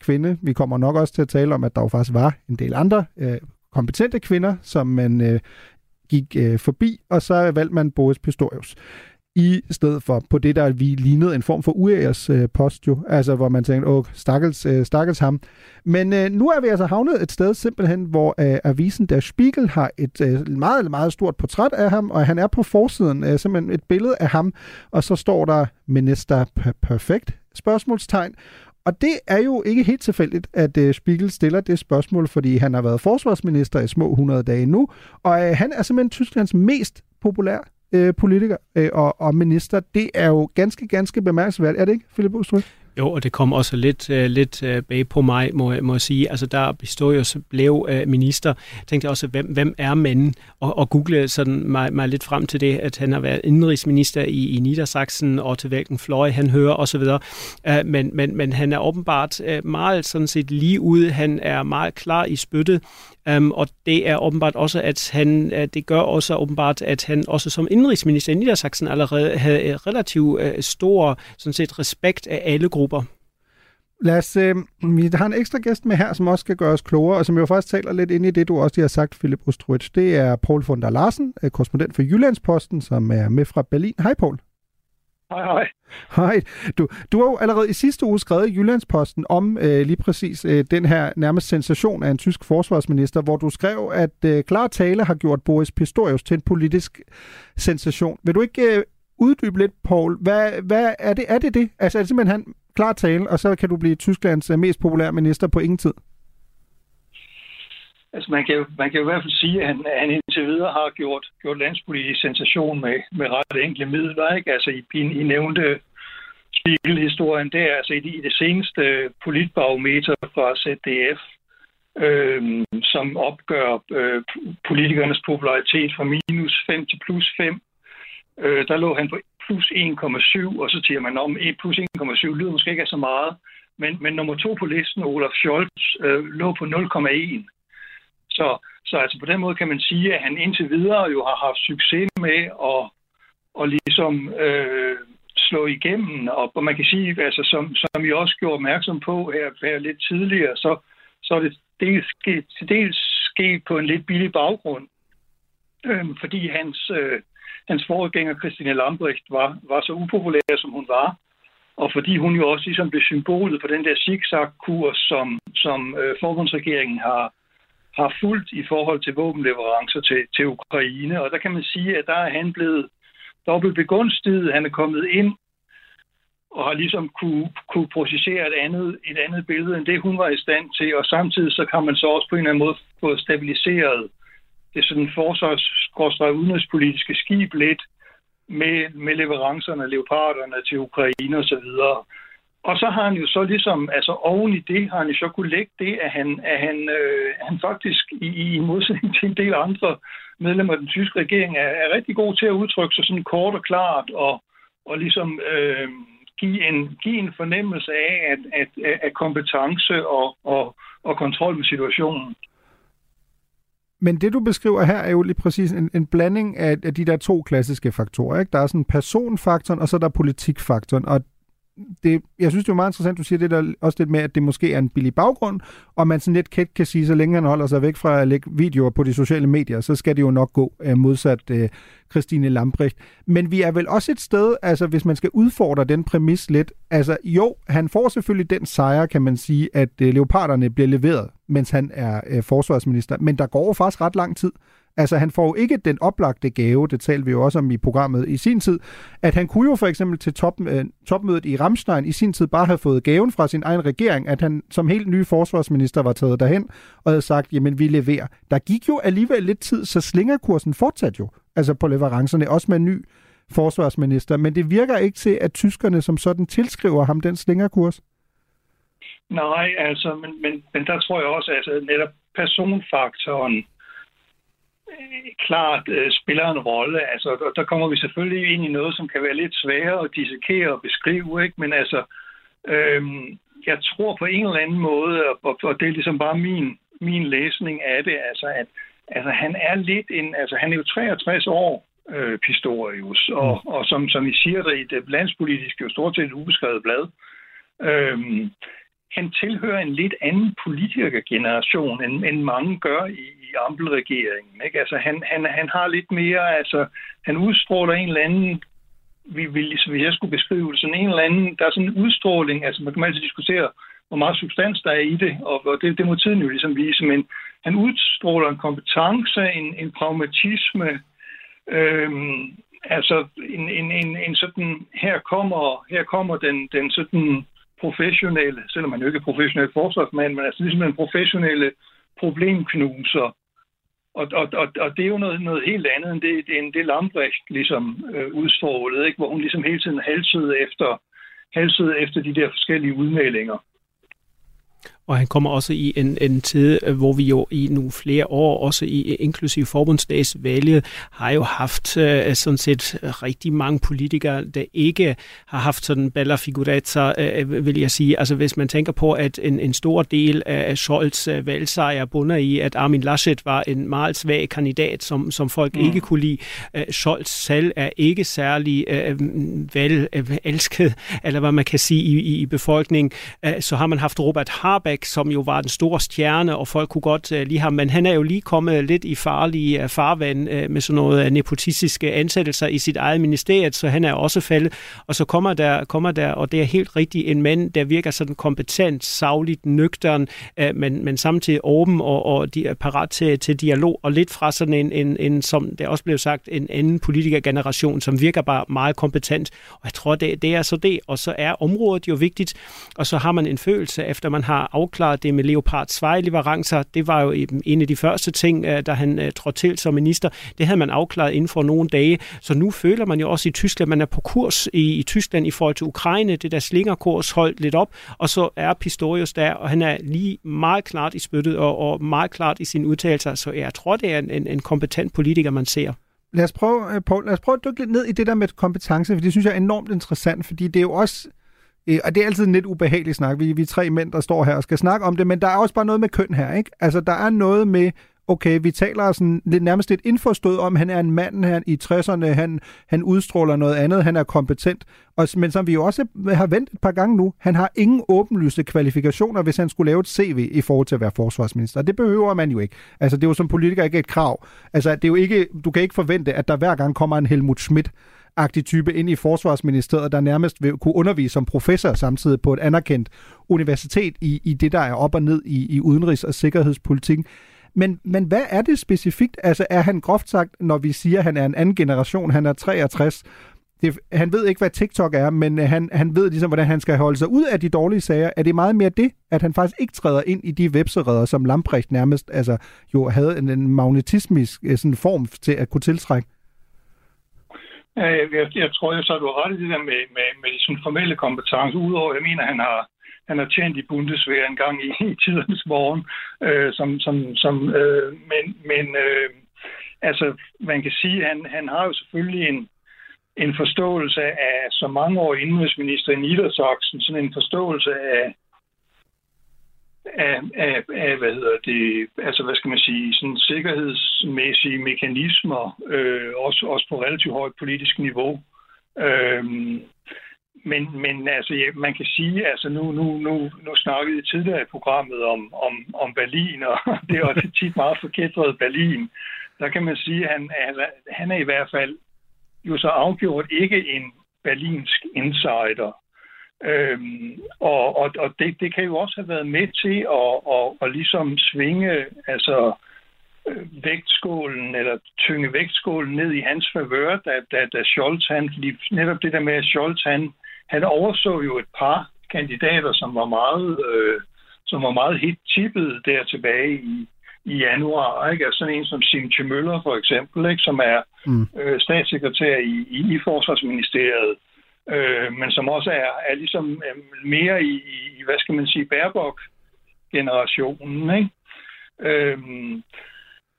kvinde. Vi kommer nok også til at tale om, at der jo faktisk var en del andre øh, kompetente kvinder, som man øh, gik øh, forbi, og så valgte man Boris Pistorius i stedet for på det, der vi lignede en form for uæres øh, post jo, altså hvor man tænkte, åh, stakkels, øh, stakkels ham. Men øh, nu er vi altså havnet et sted simpelthen, hvor øh, avisen Der Spiegel har et øh, meget, meget stort portræt af ham, og han er på forsiden, øh, simpelthen et billede af ham, og så står der Minister Perfekt, spørgsmålstegn, og det er jo ikke helt tilfældigt, at øh, Spiegel stiller det spørgsmål, fordi han har været forsvarsminister i små 100 dage nu, og øh, han er simpelthen Tysklands mest populære øh, politiker øh, og, og minister. Det er jo ganske, ganske bemærkelsesværdigt, er det ikke, Philip Ostryk? Jo, og det kom også lidt, uh, lidt uh, bag på mig, må, må jeg sige. Altså, der Pistorius blev uh, minister. Jeg tænkte også, hvem, hvem er manden? Og, og google sådan mig, mig lidt frem til det, at han har været indrigsminister i, i Niedersachsen, og til hvilken fløj han hører osv. Uh, men, men, men han er åbenbart uh, meget sådan set lige ude. Han er meget klar i spyttet. Um, og det er åbenbart også, at han, uh, det gør også åbenbart, at han også som indrigsminister i Niedersachsen allerede havde relativt uh, stor sådan set, respekt af alle grupper. Lad os, øh, vi har en ekstra gæst med her, som også skal gøre os klogere, og som jo faktisk taler lidt ind i det, du også har sagt, Philip Ostrowitz. Det er Paul von der Larsen, korrespondent for Jyllandsposten, som er med fra Berlin. Hej, Paul. Hej, hej. Hej. Du, du har jo allerede i sidste uge skrevet i Jyllandsposten om øh, lige præcis øh, den her nærmest sensation af en tysk forsvarsminister, hvor du skrev, at øh, klar tale har gjort Boris Pistorius til en politisk sensation. Vil du ikke øh, uddybe lidt, Paul? Hvad, hvad er, det, er det det? Altså er det simpelthen han klar tale, og så kan du blive Tysklands øh, mest populære minister på ingen tid? Altså man kan, jo, man kan jo i hvert fald sige, at han, han indtil videre har gjort, gjort landspolitisk sensation med, med ret enkle midler. Ikke? Altså i, i, nævnte Spiegel-historien der, altså i, i det seneste politbarometer fra ZDF, øh, som opgør øh, politikernes popularitet fra minus 5 til plus 5, øh, der lå han på plus 1,7, og så siger man om plus 1,7 lyder måske ikke så meget, men, men nummer to på listen, Olaf Scholz, øh, lå på 0,1. Så, så altså på den måde kan man sige, at han indtil videre jo har haft succes med at, at ligesom øh, slå igennem. Og, og man kan sige, altså, som, som I også gjorde opmærksom på her, her lidt tidligere, så, så er det dels sket, til dels sket på en lidt billig baggrund. Øh, fordi hans, øh, hans forgænger, Christine Lambrecht, var, var så upopulær, som hun var. Og fordi hun jo også ligesom blev symbolet på den der zigzag-kurs, som, som øh, forbundsregeringen har, har fulgt i forhold til våbenleverancer til, til Ukraine. Og der kan man sige, at der er han blevet dobbelt begunstiget. Han er kommet ind og har ligesom kunne, kunne processere et andet, et andet billede, end det hun var i stand til. Og samtidig så kan man så også på en eller anden måde få stabiliseret det sådan forsvars udenrigspolitiske skib lidt med, med leverancerne af leoparderne til Ukraine osv. Og så har han jo så ligesom, altså oven i det, har han jo så kunne lægge det, at han, at han, øh, han faktisk i, i modsætning til en del andre medlemmer af den tyske regering er, er rigtig god til at udtrykke sig sådan kort og klart og, og ligesom øh, give, en, give en fornemmelse af, at, at, at kompetence og, og, og kontrol med situationen. Men det, du beskriver her, er jo lige præcis en, en blanding af, af de der to klassiske faktorer. Ikke? Der er sådan personfaktoren, og så er der politikfaktoren. Og det, jeg synes, det er meget interessant, du siger det der også lidt med, at det måske er en billig baggrund, og man sådan lidt kæt kan sige, så længe han holder sig væk fra at lægge videoer på de sociale medier, så skal det jo nok gå øh, modsat øh, Christine Lambrecht. Men vi er vel også et sted, altså hvis man skal udfordre den præmis lidt, altså jo, han får selvfølgelig den sejr, kan man sige, at øh, leoparderne bliver leveret, mens han er øh, forsvarsminister, men der går faktisk ret lang tid. Altså, han får jo ikke den oplagte gave, det talte vi jo også om i programmet i sin tid, at han kunne jo for eksempel til top, øh, topmødet i Ramstein i sin tid bare have fået gaven fra sin egen regering, at han som helt ny forsvarsminister var taget derhen og havde sagt, jamen vi leverer. Der gik jo alligevel lidt tid, så slingerkursen fortsatte jo, altså på leverancerne, også med en ny forsvarsminister, men det virker ikke til, at tyskerne som sådan tilskriver ham den slingerkurs. Nej, altså, men, men, men der tror jeg også, at altså, netop personfaktoren klart øh, spiller en rolle. Altså, der, der kommer vi selvfølgelig ind i noget, som kan være lidt sværere at dissekere og beskrive, ikke? men altså, øh, jeg tror på en eller anden måde, og, og det er ligesom bare min, min læsning af det, altså, at altså, han er lidt en, altså, han er jo 63 år, øh, Pistorius, og, mm. og som, som I siger der i det landspolitiske, jo stort set ubeskrevet blad, øh, han tilhører en lidt anden politikergeneration, end, end mange gør i, i Ampel-regeringen. Ikke? Altså, han, han, han har lidt mere, altså, han udstråler en eller anden, vi, vi, hvis jeg skulle beskrive det, sådan en eller anden, der er sådan en udstråling, altså man kan altid diskutere, hvor meget substans der er i det, og, og det, det må tiden jo ligesom vise, men han udstråler en kompetence, en, en pragmatisme, øhm, altså en, en, en, en sådan, her kommer, her kommer den, den sådan professionelle, selvom man jo ikke er professionel forsvarsmand, men altså ligesom en professionelle problemknuser. Og, og, og, og det er jo noget, noget helt andet end det, det, end det Lambrecht ligesom øh, udstrålede, ikke? hvor hun ligesom hele tiden halsede efter, halsede efter de der forskellige udmeldinger. Og han kommer også i en, en tid, øh, hvor vi jo i nogle flere år, også i inklusive forbundsdagsvalget, har jo haft uh, sådan set rigtig mange politikere, der ikke har haft sådan bella figurezza, uh, vil jeg sige. Altså hvis man tænker på, at en, en stor del af Scholz uh, valgsejr bunder i, at Armin Laschet var en meget svag kandidat, som, som folk mm. ikke kunne lide. Uh, Scholz selv er ikke særlig uh, vel uh, elsket, eller hvad man kan sige i, i befolkningen. Uh, så har man haft Robert Habeck, Habeck, som jo var den store stjerne, og folk kunne godt uh, lide ham, men han er jo lige kommet lidt i farlige uh, farvand uh, med sådan noget uh, nepotistiske ansættelser i sit eget ministeriet, så han er også faldet. Og så kommer der, kommer der og det er helt rigtigt, en mand, der virker sådan kompetent, savligt, nøgtern, uh, men, men samtidig åben og, og de er parat til, til dialog, og lidt fra sådan en, en, en, som det også blev sagt, en anden politikergeneration, som virker bare meget kompetent. Og jeg tror, det, det er så det. Og så er området jo vigtigt, og så har man en følelse, efter man har afklaret det med Leopard 2 leverancer, det var jo en af de første ting, øh, da han øh, trådte til som minister, det havde man afklaret inden for nogle dage. Så nu føler man jo også i Tyskland, man er på kurs i, i Tyskland i forhold til Ukraine, det der slingerkurs holdt lidt op, og så er Pistorius der, og han er lige meget klart i spyttet og, og meget klart i sine udtalelser, så jeg tror, det er en, en, en kompetent politiker, man ser. Lad os, prøve, øh, Paul, lad os prøve at dykke lidt ned i det der med kompetence, for det synes jeg er enormt interessant, fordi det er jo også, øh, og det er altid en lidt ubehagelig snak, vi, vi er tre mænd, der står her og skal snakke om det, men der er også bare noget med køn her, ikke? Altså, der er noget med, okay, vi taler sådan lidt nærmest lidt indforstået om, han er en mand han, i 60'erne, han, han udstråler noget andet, han er kompetent, og, men som vi jo også har vendt et par gange nu, han har ingen åbenlyse kvalifikationer, hvis han skulle lave et CV i forhold til at være forsvarsminister. Det behøver man jo ikke. Altså, det er jo som politiker ikke et krav. Altså, det er jo ikke, du kan ikke forvente, at der hver gang kommer en Helmut Schmidt agtig type ind i Forsvarsministeriet, der nærmest vil kunne undervise som professor samtidig på et anerkendt universitet i, i det, der er op og ned i, i udenrigs- og sikkerhedspolitik. Men, men hvad er det specifikt? Altså er han groft sagt, når vi siger, at han er en anden generation, han er 63, det, han ved ikke, hvad TikTok er, men øh, han, han ved ligesom, hvordan han skal holde sig ud af de dårlige sager. Er det meget mere det, at han faktisk ikke træder ind i de websereder, som Lamprecht nærmest altså, jo havde en, en magnetismisk øh, sådan form til at kunne tiltrække? Øh, jeg, jeg, tror, jeg så du har ret i det der med, med, med de sådan formelle kompetencer. Udover, jeg mener, han har, han har tjent i Bundeswehr en gang i, i tidens morgen, øh, som, som, som, øh, men, men øh, altså, man kan sige, at han, han har jo selvfølgelig en, en forståelse af, så mange år indenrigsminister i Niedersachsen, sådan en forståelse af, af, af, af, hvad hedder det, altså hvad skal man sige, sådan sikkerhedsmæssige mekanismer, øh, også, også på relativt højt politisk niveau. Øh, men, men altså, ja, man kan sige, altså nu, nu, nu, nu snakkede vi tidligere i programmet om, om, om Berlin, og det er også tit meget forkætret Berlin. Der kan man sige, at han, han er i hvert fald jo så afgjort ikke en berlinsk insider. Øhm, og og, og det, det kan jo også have været med til at, at, at ligesom svinge altså, øh, vægtskålen, eller tynge vægtskålen ned i hans favør, da, da, da Scholz, han, netop det der med, at Scholz, han, han overså jo et par kandidater, som var meget, øh, som var meget hit tippet der tilbage i, i januar. Ikke? Altså sådan en som Simche Møller for eksempel, ikke? som er mm. øh, statssekretær i, i, i Forsvarsministeriet, øh, men som også er, er ligesom øh, mere i, i, hvad skal man sige, Baerbock-generationen. Ikke? Øh,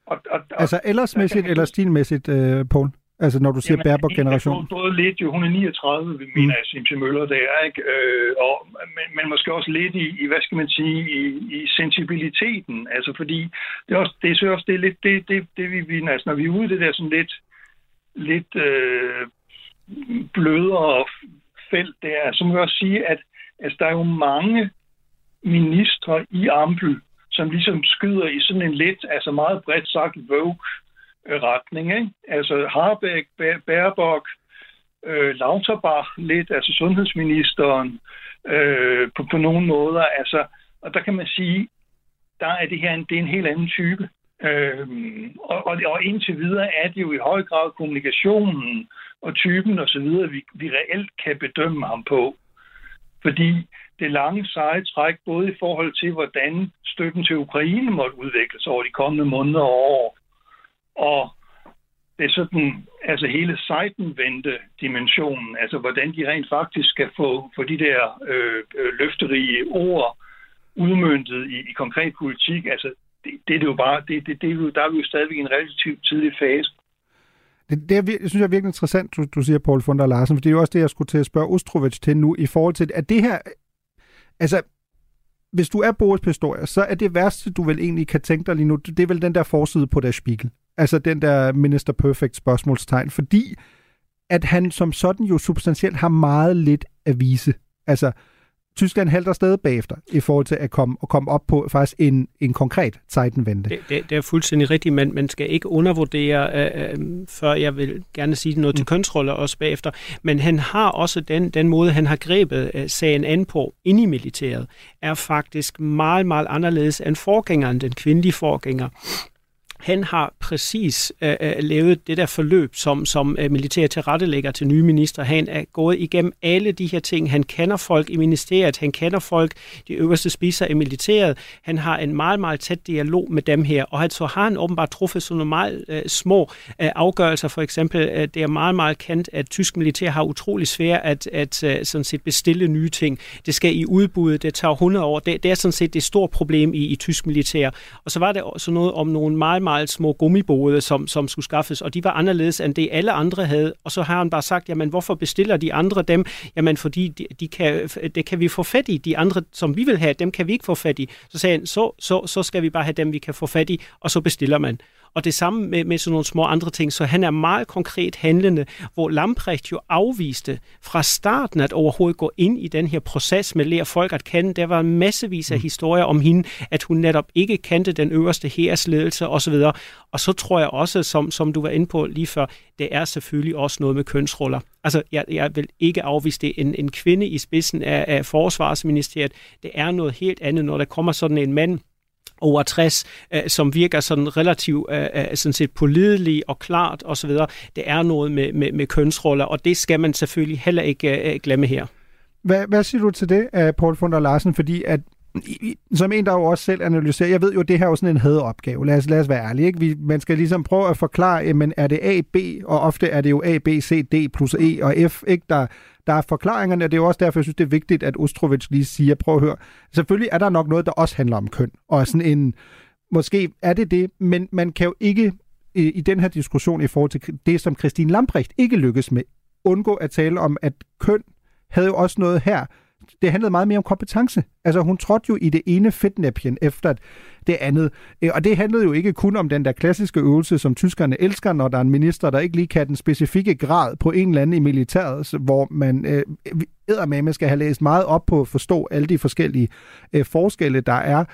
og, og, altså ellersmæssigt eller stilmæssigt, øh, Poul? Altså når du siger Baerbock-generation? Både lidt jo, hun er 39, vi mener mm. Simse Møller, det er, ikke? Øh, og, men, men måske også lidt i, i, hvad skal man sige, i, i sensibiliteten. Altså fordi, det er også, det er også det, er lidt, det, det, det vi, vi, altså når vi er ude det der sådan lidt, lidt øh, blødere felt der, så må jeg også sige, at altså, der er jo mange ministre i Ampel, som ligesom skyder i sådan en lidt, altså meget bredt sagt, vogue øh, retning. Ikke? Altså Harbeck, Baerbock, øh, Lauterbach lidt, altså sundhedsministeren, øh, på, på nogle måder. Altså, og der kan man sige, der er det her en, det er en helt anden type. Øh, og, og, og indtil videre er det jo i høj grad kommunikationen og typen osv., vi, vi reelt kan bedømme ham på. Fordi det lange seje træk, både i forhold til, hvordan støtten til Ukraine måtte sig over de kommende måneder og år, og det er sådan, altså hele sejtenvendte dimensionen, altså hvordan de rent faktisk skal få, få de der øh, øh løfterige ord udmyndtet i, i konkret politik, altså det, det er det jo bare, det, det, det er jo, der er vi jo stadigvæk i en relativt tidlig fase. Det, det, er, det synes jeg er virkelig interessant, du, du siger, Paul von der Larsen, for det er jo også det, jeg skulle til at spørge Ostrovich til nu, i forhold til, at det her, altså, hvis du er Boris Pistorius, så er det værste, du vel egentlig kan tænke dig lige nu, det er vel den der forside på Der Spiegel. Altså den der Minister Perfect spørgsmålstegn, fordi at han som sådan jo substantielt har meget lidt at vise. Altså, Tyskland halter stadig bagefter i forhold til at komme, at komme op på faktisk en, en konkret Zeitenwende. Det, det, det er fuldstændig rigtigt, men man skal ikke undervurdere, øh, øh, før jeg vil gerne sige noget til mm. kønsroller også bagefter, men han har også den, den måde, han har grebet øh, sagen an på ind i militæret, er faktisk meget, meget anderledes end forgængeren, den kvindelige forgænger han har præcis øh, øh, lavet det der forløb, som, som øh, militær tilrettelægger til nye minister. Han er gået igennem alle de her ting. Han kender folk i ministeriet, han kender folk, de øverste spiser i militæret. Han har en meget, meget tæt dialog med dem her, og så har han åbenbart truffet sådan nogle meget øh, små øh, afgørelser. For eksempel, øh, det er meget, meget kendt, at tysk militær har utrolig svært at, at øh, sådan set bestille nye ting. Det skal i udbud, det tager 100 år. Det, det er sådan set det store problem i, i tysk militær. Og så var det også noget om nogle meget, meget meget små gummibåde, som, som skulle skaffes, og de var anderledes end det alle andre havde. Og så har han bare sagt, jamen hvorfor bestiller de andre dem? Jamen fordi de, de kan, det kan vi få fat i. De andre, som vi vil have, dem kan vi ikke få fat i. Så sagde han, så, så, så skal vi bare have dem, vi kan få fat i, og så bestiller man. Og det samme med, med sådan nogle små andre ting. Så han er meget konkret handlende, hvor Lamprecht jo afviste fra starten at overhovedet gå ind i den her proces med at lære folk at kende. Der var massevis af mm. historier om hende, at hun netop ikke kendte den øverste hæresledelse osv. Og så tror jeg også, som, som du var inde på lige før, det er selvfølgelig også noget med kønsroller. Altså, jeg, jeg vil ikke afvise det. En, en kvinde i spidsen af, af forsvarsministeriet, det er noget helt andet, når der kommer sådan en mand, over 60, øh, som virker sådan relativt øh, øh sådan set pålidelig og klart osv. Det er noget med, med, med kønsroller, og det skal man selvfølgelig heller ikke øh, glemme her. Hvad, hvad siger du til det, øh, Paul von der Larsen? Fordi at som en, der jo også selv analyserer, jeg ved jo, det her er jo sådan en hadeopgave, lad os, lad os være ærlige, ikke? Vi, man skal ligesom prøve at forklare, men er det A, B, og ofte er det jo A, B, C, D plus E og F, ikke? Der, der er forklaringerne, og det er jo også derfor, jeg synes, det er vigtigt, at Ostrovich lige siger, prøv at høre, selvfølgelig er der nok noget, der også handler om køn, og sådan en, måske er det det, men man kan jo ikke i, i den her diskussion i forhold til det, som Christine Lambrecht ikke lykkes med, undgå at tale om, at køn havde jo også noget her, det handlede meget mere om kompetence. Altså hun trådte jo i det ene fedtnæpjen efter det andet. Øh, og det handlede jo ikke kun om den der klassiske øvelse, som tyskerne elsker, når der er en minister, der ikke lige kan den specifikke grad på en eller anden i militæret, hvor man øh, eddermame skal have læst meget op på at forstå alle de forskellige øh, forskelle, der er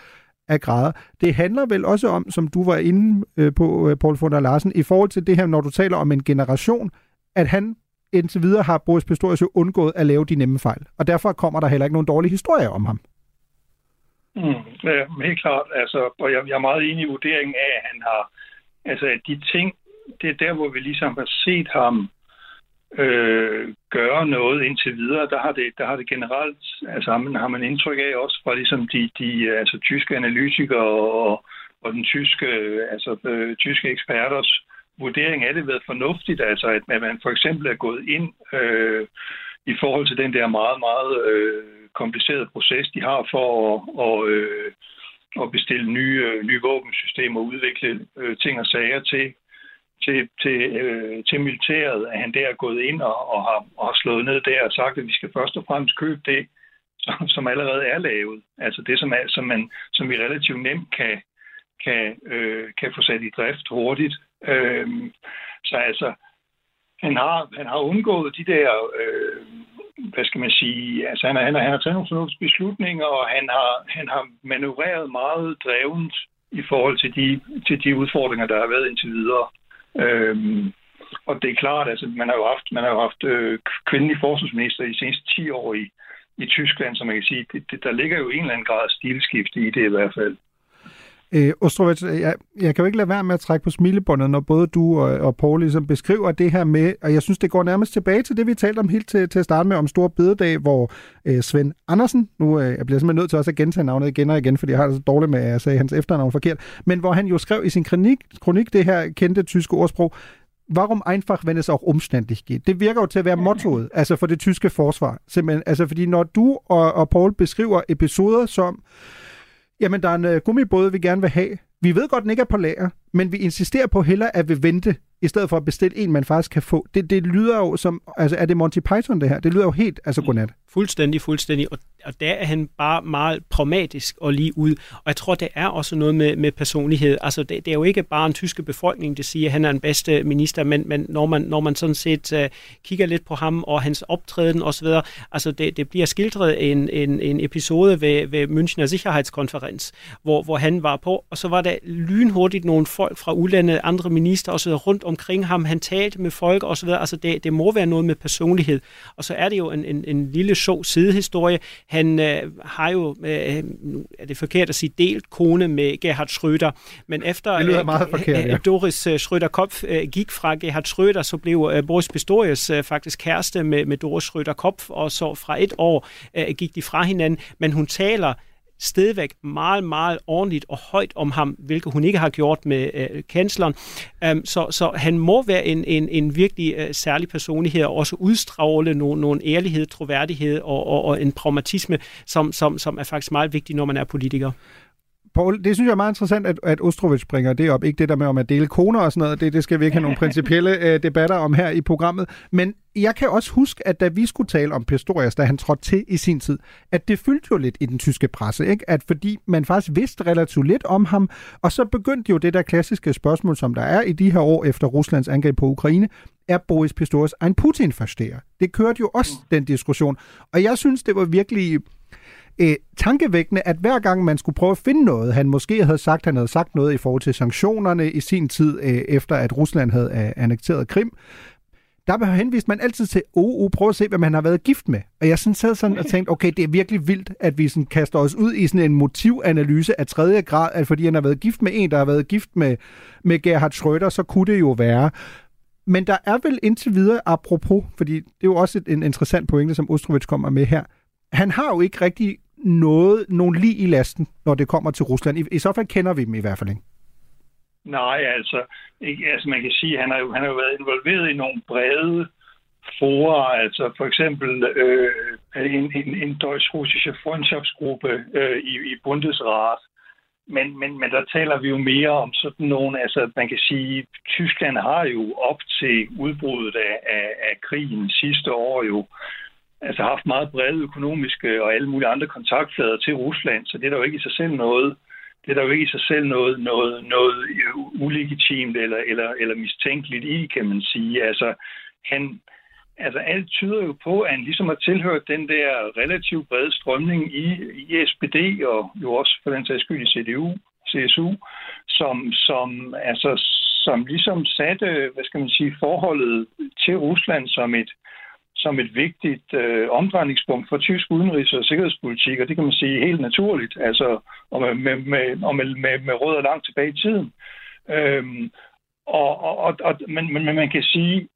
af grader. Det handler vel også om, som du var inde øh, på, øh, Paul von der Larsen, i forhold til det her, når du taler om en generation, at han indtil videre har Boris Pistorius jo undgået at lave de nemme fejl. Og derfor kommer der heller ikke nogen dårlige historier om ham. Mm, ja, helt klart. Altså, og jeg, jeg er meget enig i vurderingen af, at han har... Altså, at de ting, det er der, hvor vi ligesom har set ham øh, gøre noget indtil videre. Der har det, der har det generelt... Altså, har man, har man indtryk af også fra ligesom de, de altså, tyske analytikere og, og den tyske, altså, øh, tyske eksperters vurdering af det været fornuftigt, altså at man for eksempel er gået ind øh, i forhold til den der meget, meget øh, komplicerede proces, de har for at, og, øh, at bestille nye, øh, nye våbensystemer og udvikle øh, ting og sager til, til, til, øh, til militæret, at han der er gået ind og, og, har, og har slået ned der og sagt, at vi skal først og fremmest købe det, som, som allerede er lavet. Altså det, som, er, som, man, som vi relativt nemt kan, kan, øh, kan få sat i drift hurtigt. Øh, så altså, han har, han har undgået de der, øh, hvad skal man sige, altså han, har, han, har, han har taget nogle fornuftige beslutninger, og han har, han har manøvreret meget drevent i forhold til de, til de udfordringer, der har været indtil videre. Øhm, og det er klart, altså man har jo haft, man har jo haft øh, kvindelige forsvarsminister i de seneste 10 år i, i Tyskland, så man kan sige, det, det, der ligger jo en eller anden grad stilskifte i det i hvert fald. Øh, Ostrovets, jeg, jeg kan jo ikke lade være med at trække på smilebåndet, når både du og, og Paul ligesom beskriver det her med, og jeg synes, det går nærmest tilbage til det, vi talte om helt til, til at starte med, om Stor Bededag, hvor øh, Svend Andersen, nu øh, jeg bliver simpelthen nødt til også at gentage navnet igen og igen, fordi jeg har det så dårligt med, at jeg sagde hans efternavn forkert, men hvor han jo skrev i sin kronik, kronik det her kendte tyske ordsprog, Warum einfach, wenn es auch umständlich geht? Det virker jo til at være mottoet, altså for det tyske forsvar. Simpelthen, altså fordi når du og, og Paul beskriver episoder som, jamen der er en uh, gummibåd, vi gerne vil have. Vi ved godt, den ikke er på lager, men vi insisterer på heller at vi vente, i stedet for at bestille en, man faktisk kan få. Det, det lyder jo som, altså er det Monty Python det her? Det lyder jo helt, altså godnat. Fuldstændig, fuldstændig. Og, og der er han bare meget pragmatisk og lige ud. Og jeg tror, det er også noget med, med personlighed. Altså, det, det er jo ikke bare en tyske befolkning, der siger, at han er den bedste minister, men, men når, man, når man sådan set uh, kigger lidt på ham og hans optræden osv., altså det, det bliver skildret en, en, en episode ved, ved Münchner Sikkerhedskonferens, hvor, hvor han var på, og så var der lynhurtigt nogle folk fra udlandet, andre minister osv. rundt omkring ham. Han talte med folk osv. Altså det, det må være noget med personlighed. Og så er det jo en, en, en lille sjov sidehistorie. Han øh, har jo, øh, er det forkert at sige, delt kone med Gerhard Schröder, men efter det lyder meget forkert, ja. Doris Schröder-Kopf øh, gik fra Gerhard Schröder, så blev øh, Boris Pistorius øh, faktisk kæreste med, med Doris Schröder-Kopf, og så fra et år øh, gik de fra hinanden, men hun taler stedvæk meget, meget ordentligt og højt om ham, hvilket hun ikke har gjort med øh, kansleren. Um, øhm, så, så han må være en, en, en virkelig øh, særlig personlighed, og også udstråle nogle, nogle ærlighed, troværdighed og, og, og en pragmatisme, som, som, som er faktisk meget vigtig, når man er politiker. Paul, det synes jeg er meget interessant, at, at Ostrovich bringer det op. Ikke det der med om at dele koner og sådan noget. Det, det skal vi ikke have nogle principielle øh, debatter om her i programmet. Men jeg kan også huske, at da vi skulle tale om Pistorius, da han trådte til i sin tid, at det fyldte jo lidt i den tyske presse, ikke? At fordi man faktisk vidste relativt lidt om ham, og så begyndte jo det der klassiske spørgsmål, som der er i de her år efter Ruslands angreb på Ukraine, er Boris Pistorius en putin -forstærer? Det kørte jo også den diskussion. Og jeg synes, det var virkelig øh, tankevækkende, at hver gang man skulle prøve at finde noget, han måske havde sagt, han havde sagt noget i forhold til sanktionerne i sin tid, øh, efter at Rusland havde øh, annekteret Krim, der henviste man altid til, oh, oh, prøv at se, hvad man har været gift med. Og jeg sådan sad sådan og tænkte, okay, det er virkelig vildt, at vi sådan kaster os ud i sådan en motivanalyse af tredje grad, at fordi han har været gift med en, der har været gift med, med Gerhard Schröder, så kunne det jo være. Men der er vel indtil videre, apropos, fordi det er jo også en interessant pointe, som Ostrovich kommer med her, han har jo ikke rigtig noget, nogen lige i lasten, når det kommer til Rusland. I, I så fald kender vi dem i hvert fald ikke. Nej, altså, ikke, altså man kan sige, at han har, jo, han har jo været involveret i nogle brede fora, altså for eksempel øh, en, en, en deutsch-russiske frontshopsgruppe øh, i, i Bundesrat. Men, men, men der taler vi jo mere om sådan nogle, altså man kan sige, Tyskland har jo op til udbruddet af, af, af krigen sidste år jo altså haft meget brede økonomiske øh, og alle mulige andre kontaktflader til Rusland, så det er der jo ikke i sig selv noget, det er der jo ikke i sig selv noget, noget, noget øh, ulegitimt eller, eller, eller mistænkeligt i, kan man sige. Altså, han, altså alt tyder jo på, at han ligesom har tilhørt den der relativt brede strømning i, i SPD og jo også for den sags skyld i CDU, CSU, som, som, altså, som ligesom satte, hvad skal man sige, forholdet til Rusland som et, som et vigtigt øh, omdrejningspunkt for tysk udenrigs- og sikkerhedspolitik, og det kan man sige helt naturligt, altså og med, med, med, og med, med, med rødder langt tilbage i tiden. Øhm, og, og, og, og, men, men man kan sige,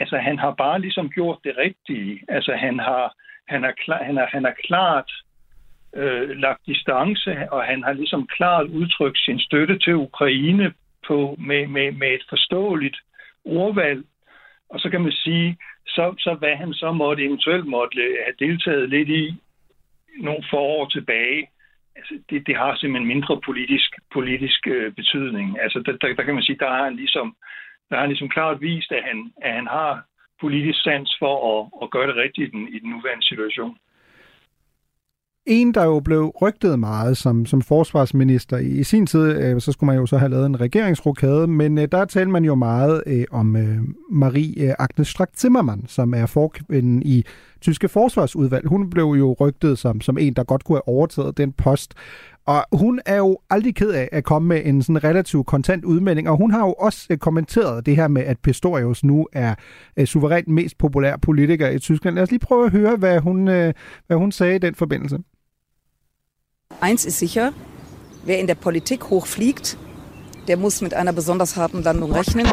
altså han har bare ligesom gjort det rigtige. Altså han har, han har, klar, han har, han har klart øh, lagt distance, og han har ligesom klart udtrykt sin støtte til Ukraine på, med, med, med et forståeligt ordvalg. Og så kan man sige, så, så hvad han så måtte eventuelt måtte øh, have deltaget lidt i nogle forår tilbage, altså det, det har simpelthen mindre politisk, politisk øh, betydning. Altså der, der, der kan man sige, der har han ligesom, der har han ligesom klart vist, at han, at han har politisk sans for at, at gøre det rigtigt i den, i den nuværende situation. En, der jo blev rygtet meget som, som forsvarsminister i, i sin tid, øh, så skulle man jo så have lavet en regeringsrokade, men øh, der talte man jo meget øh, om øh, Marie øh, Agnes Strack-Zimmermann, som er forkvinden i tyske forsvarsudvalg. Hun blev jo rygtet som, som en, der godt kunne have overtaget den post. Og hun er jo aldrig ked af at komme med en sådan relativt kontant udmelding, og hun har jo også øh, kommenteret det her med, at Pistorius nu er øh, suverænt mest populær politiker i Tyskland. Lad os lige prøve at høre, hvad hun, øh, hvad hun sagde i den forbindelse. Eins ist sicher, wer in der Politik hochfliegt, der muss mit einer besonders harten Landung rechnen.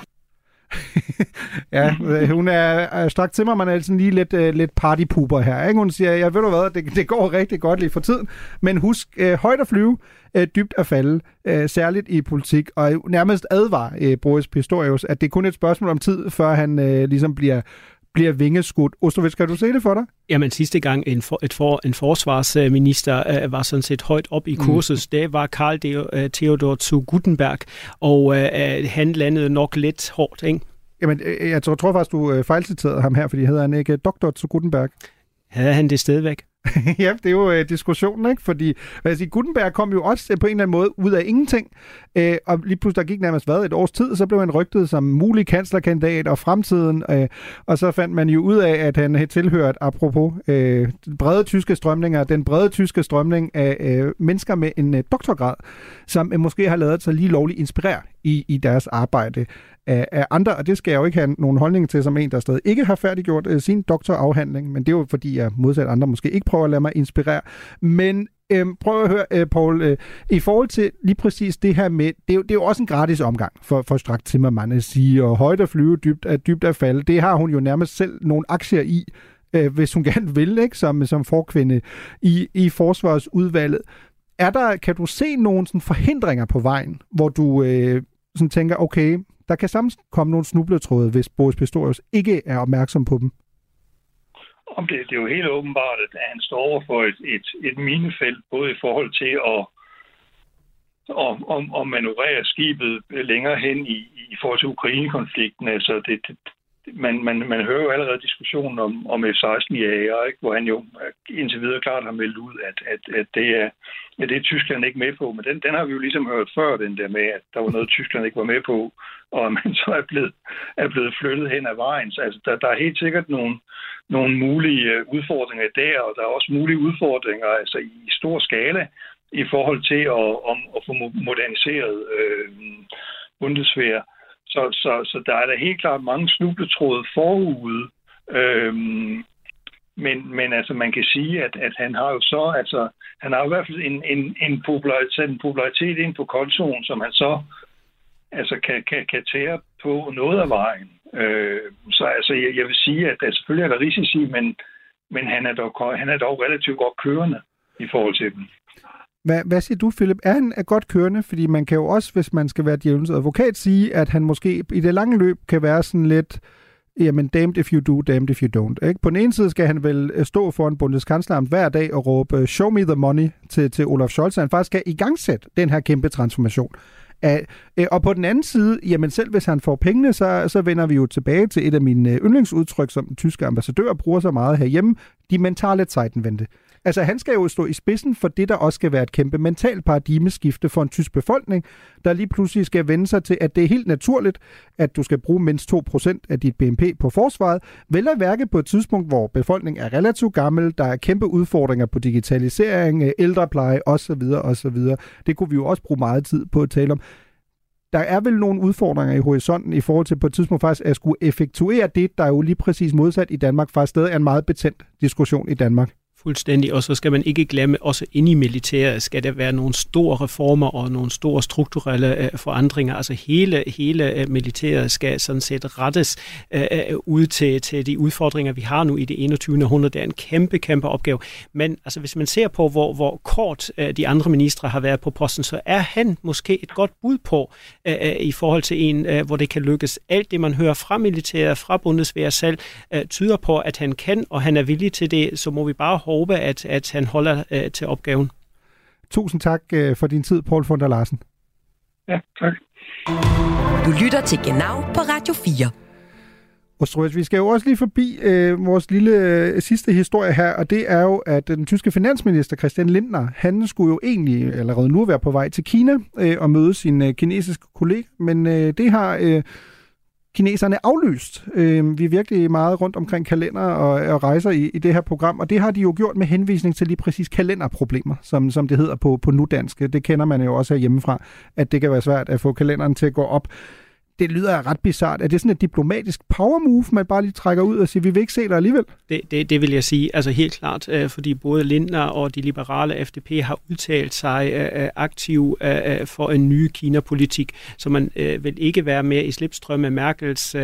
ja, hun er Strak Zimmermann er altså lige lidt, uh, lidt partypuber her. Ikke? Hun siger, jeg ved du hvad, det, det går rigtig godt lige for tiden, men husk uh, højt at flyve, uh, dybt at falde, uh, særligt i politik, og nærmest advar uh, Boris Pistorius, at det er kun et spørgsmål om tid, før han uh, ligesom bliver bliver vingeskudt. Ostrovich, kan du se det for dig? Jamen sidste gang en, for, et for, en forsvarsminister uh, var sådan set højt op i kursus, mm. det var Karl de, uh, Theodor zu Gutenberg, og uh, han landede nok lidt hårdt, ikke? Jamen, jeg tror, tror faktisk, du fejlciterede ham her, fordi hedder han ikke Dr. zu Gutenberg? Havde han det stadigvæk? ja, det er jo øh, diskussionen, ikke? Fordi hvad jeg siger, Gutenberg kom jo også øh, på en eller anden måde ud af ingenting, øh, og lige pludselig der gik nærmest hvad, et års tid, så blev han rygtet som mulig kanslerkandidat og fremtiden, øh, og så fandt man jo ud af, at han havde tilhørt, apropos øh, brede tyske strømninger, den brede tyske strømning af øh, mennesker med en øh, doktorgrad, som øh, måske har lavet sig lige lovligt inspirere i, i deres arbejde af, af andre, og det skal jeg jo ikke have nogen holdning til som en, der stadig ikke har færdiggjort øh, sin doktorafhandling, men det er jo fordi, jeg modsat andre måske ikke prøver at lade mig inspirere. Men øh, prøv at høre, øh, Paul, øh, i forhold til lige præcis det her med, det er jo, det er jo også en gratis omgang for, for Strak Timmermann at sige, og højt at flyve, dybt at, dybt at falde, det har hun jo nærmest selv nogle aktier i, øh, hvis hun gerne vil, ikke, som, som forkvinde i, i forsvarsudvalget. Er der, kan du se nogle sådan, forhindringer på vejen, hvor du øh, sådan tænker, okay, der kan sammen komme nogle snubletråde, hvis Boris Pistorius ikke er opmærksom på dem. Om det, det er jo helt åbenbart, at han står over for et, et, et minefelt, både i forhold til at, at, at, at manøvrere skibet længere hen i, i forhold til Ukraine-konflikten. Altså det, det, man, man, man hører jo allerede diskussionen om, om F-16 jager, ikke? hvor han jo indtil videre klart har meldt ud, at, at, at det er at det er Tyskland ikke med på. Men den, den har vi jo ligesom hørt før, den der med, at der var noget, Tyskland ikke var med på, og man så er blevet, er blevet flyttet hen ad vejen. Så altså, der, der er helt sikkert nogle, nogle mulige øh, udfordringer der, og der er også mulige udfordringer altså i stor skala i forhold til at, om, at få moderniseret øh, Bundeswehr. Så, så, så der er da helt klart mange snubletråde forude. Øhm, men, men altså, man kan sige, at, at han har jo så, altså, han har i hvert fald en, en, en, popularitet, en popularitet ind på kontoen, som han så altså, kan, kan, kan tære på noget af vejen. Øh, så altså, jeg, jeg vil sige, at der selvfølgelig er der risici, men, men han, er dog, han er dog relativt godt kørende i forhold til dem. Hvad, hvad siger du, Philip? Er han er godt kørende? Fordi man kan jo også, hvis man skal være djævelens advokat, sige, at han måske i det lange løb kan være sådan lidt, jamen damned if you do, damned if you don't. Ikke? På den ene side skal han vel øh, stå foran Bundeskanzleramt hver dag og råbe, øh, show me the money til, til Olaf Scholz, han faktisk skal igangsætte den her kæmpe transformation. Og på den anden side, jamen selv hvis han får pengene, så, så vender vi jo tilbage til et af mine øh, yndlingsudtryk, som den tyske ambassadør bruger så meget herhjemme, de mentale Zeitenwende. Altså han skal jo stå i spidsen for det, der også skal være et kæmpe mentalt paradigmeskifte for en tysk befolkning, der lige pludselig skal vende sig til, at det er helt naturligt, at du skal bruge mindst 2% af dit BNP på forsvaret, vel at værke på et tidspunkt, hvor befolkningen er relativt gammel, der er kæmpe udfordringer på digitalisering, øh, ældrepleje osv. osv. Det kunne vi jo også bruge meget tid på at tale om der er vel nogle udfordringer i horisonten i forhold til på et tidspunkt faktisk at skulle effektuere det, der er jo lige præcis modsat i Danmark, faktisk stadig er en meget betændt diskussion i Danmark. Fuldstændig, og så skal man ikke glemme, også inde i militæret skal der være nogle store reformer og nogle store strukturelle øh, forandringer. Altså hele, hele øh, militæret skal sådan set rettes øh, øh, ud til, til de udfordringer, vi har nu i det 21. århundrede. Det er en kæmpe, kæmpe opgave. Men altså, hvis man ser på, hvor, hvor kort øh, de andre ministre har været på posten, så er han måske et godt bud på øh, øh, i forhold til en, øh, hvor det kan lykkes. Alt det, man hører fra militæret, fra Bundeswehr selv, øh, tyder på, at han kan, og han er villig til det, så må vi bare håbe, at, at han holder øh, til opgaven. Tusind tak øh, for din tid, Paul von der Larsen. Ja, tak. Du lytter til Genau på Radio 4. Ostrøs, vi skal jo også lige forbi øh, vores lille øh, sidste historie her, og det er jo, at den tyske finansminister Christian Lindner, han skulle jo egentlig allerede nu være på vej til Kina øh, og møde sin øh, kinesiske kollega, men øh, det har øh, kineserne aflyst. Øh, vi er virkelig meget rundt omkring kalender og, og rejser i, i det her program, og det har de jo gjort med henvisning til lige præcis kalenderproblemer, som, som det hedder på, på nudansk. Det kender man jo også hjemmefra, at det kan være svært at få kalenderen til at gå op det lyder ret bizart. Er det sådan et diplomatisk power move, man bare lige trækker ud og siger, vi vil ikke se dig alligevel? Det, det, det vil jeg sige, altså helt klart, øh, fordi både Lindner og de liberale FDP har udtalt sig aktivt aktiv for en ny Kina-politik, så man vil ikke være mere i slipstrøm af Merkels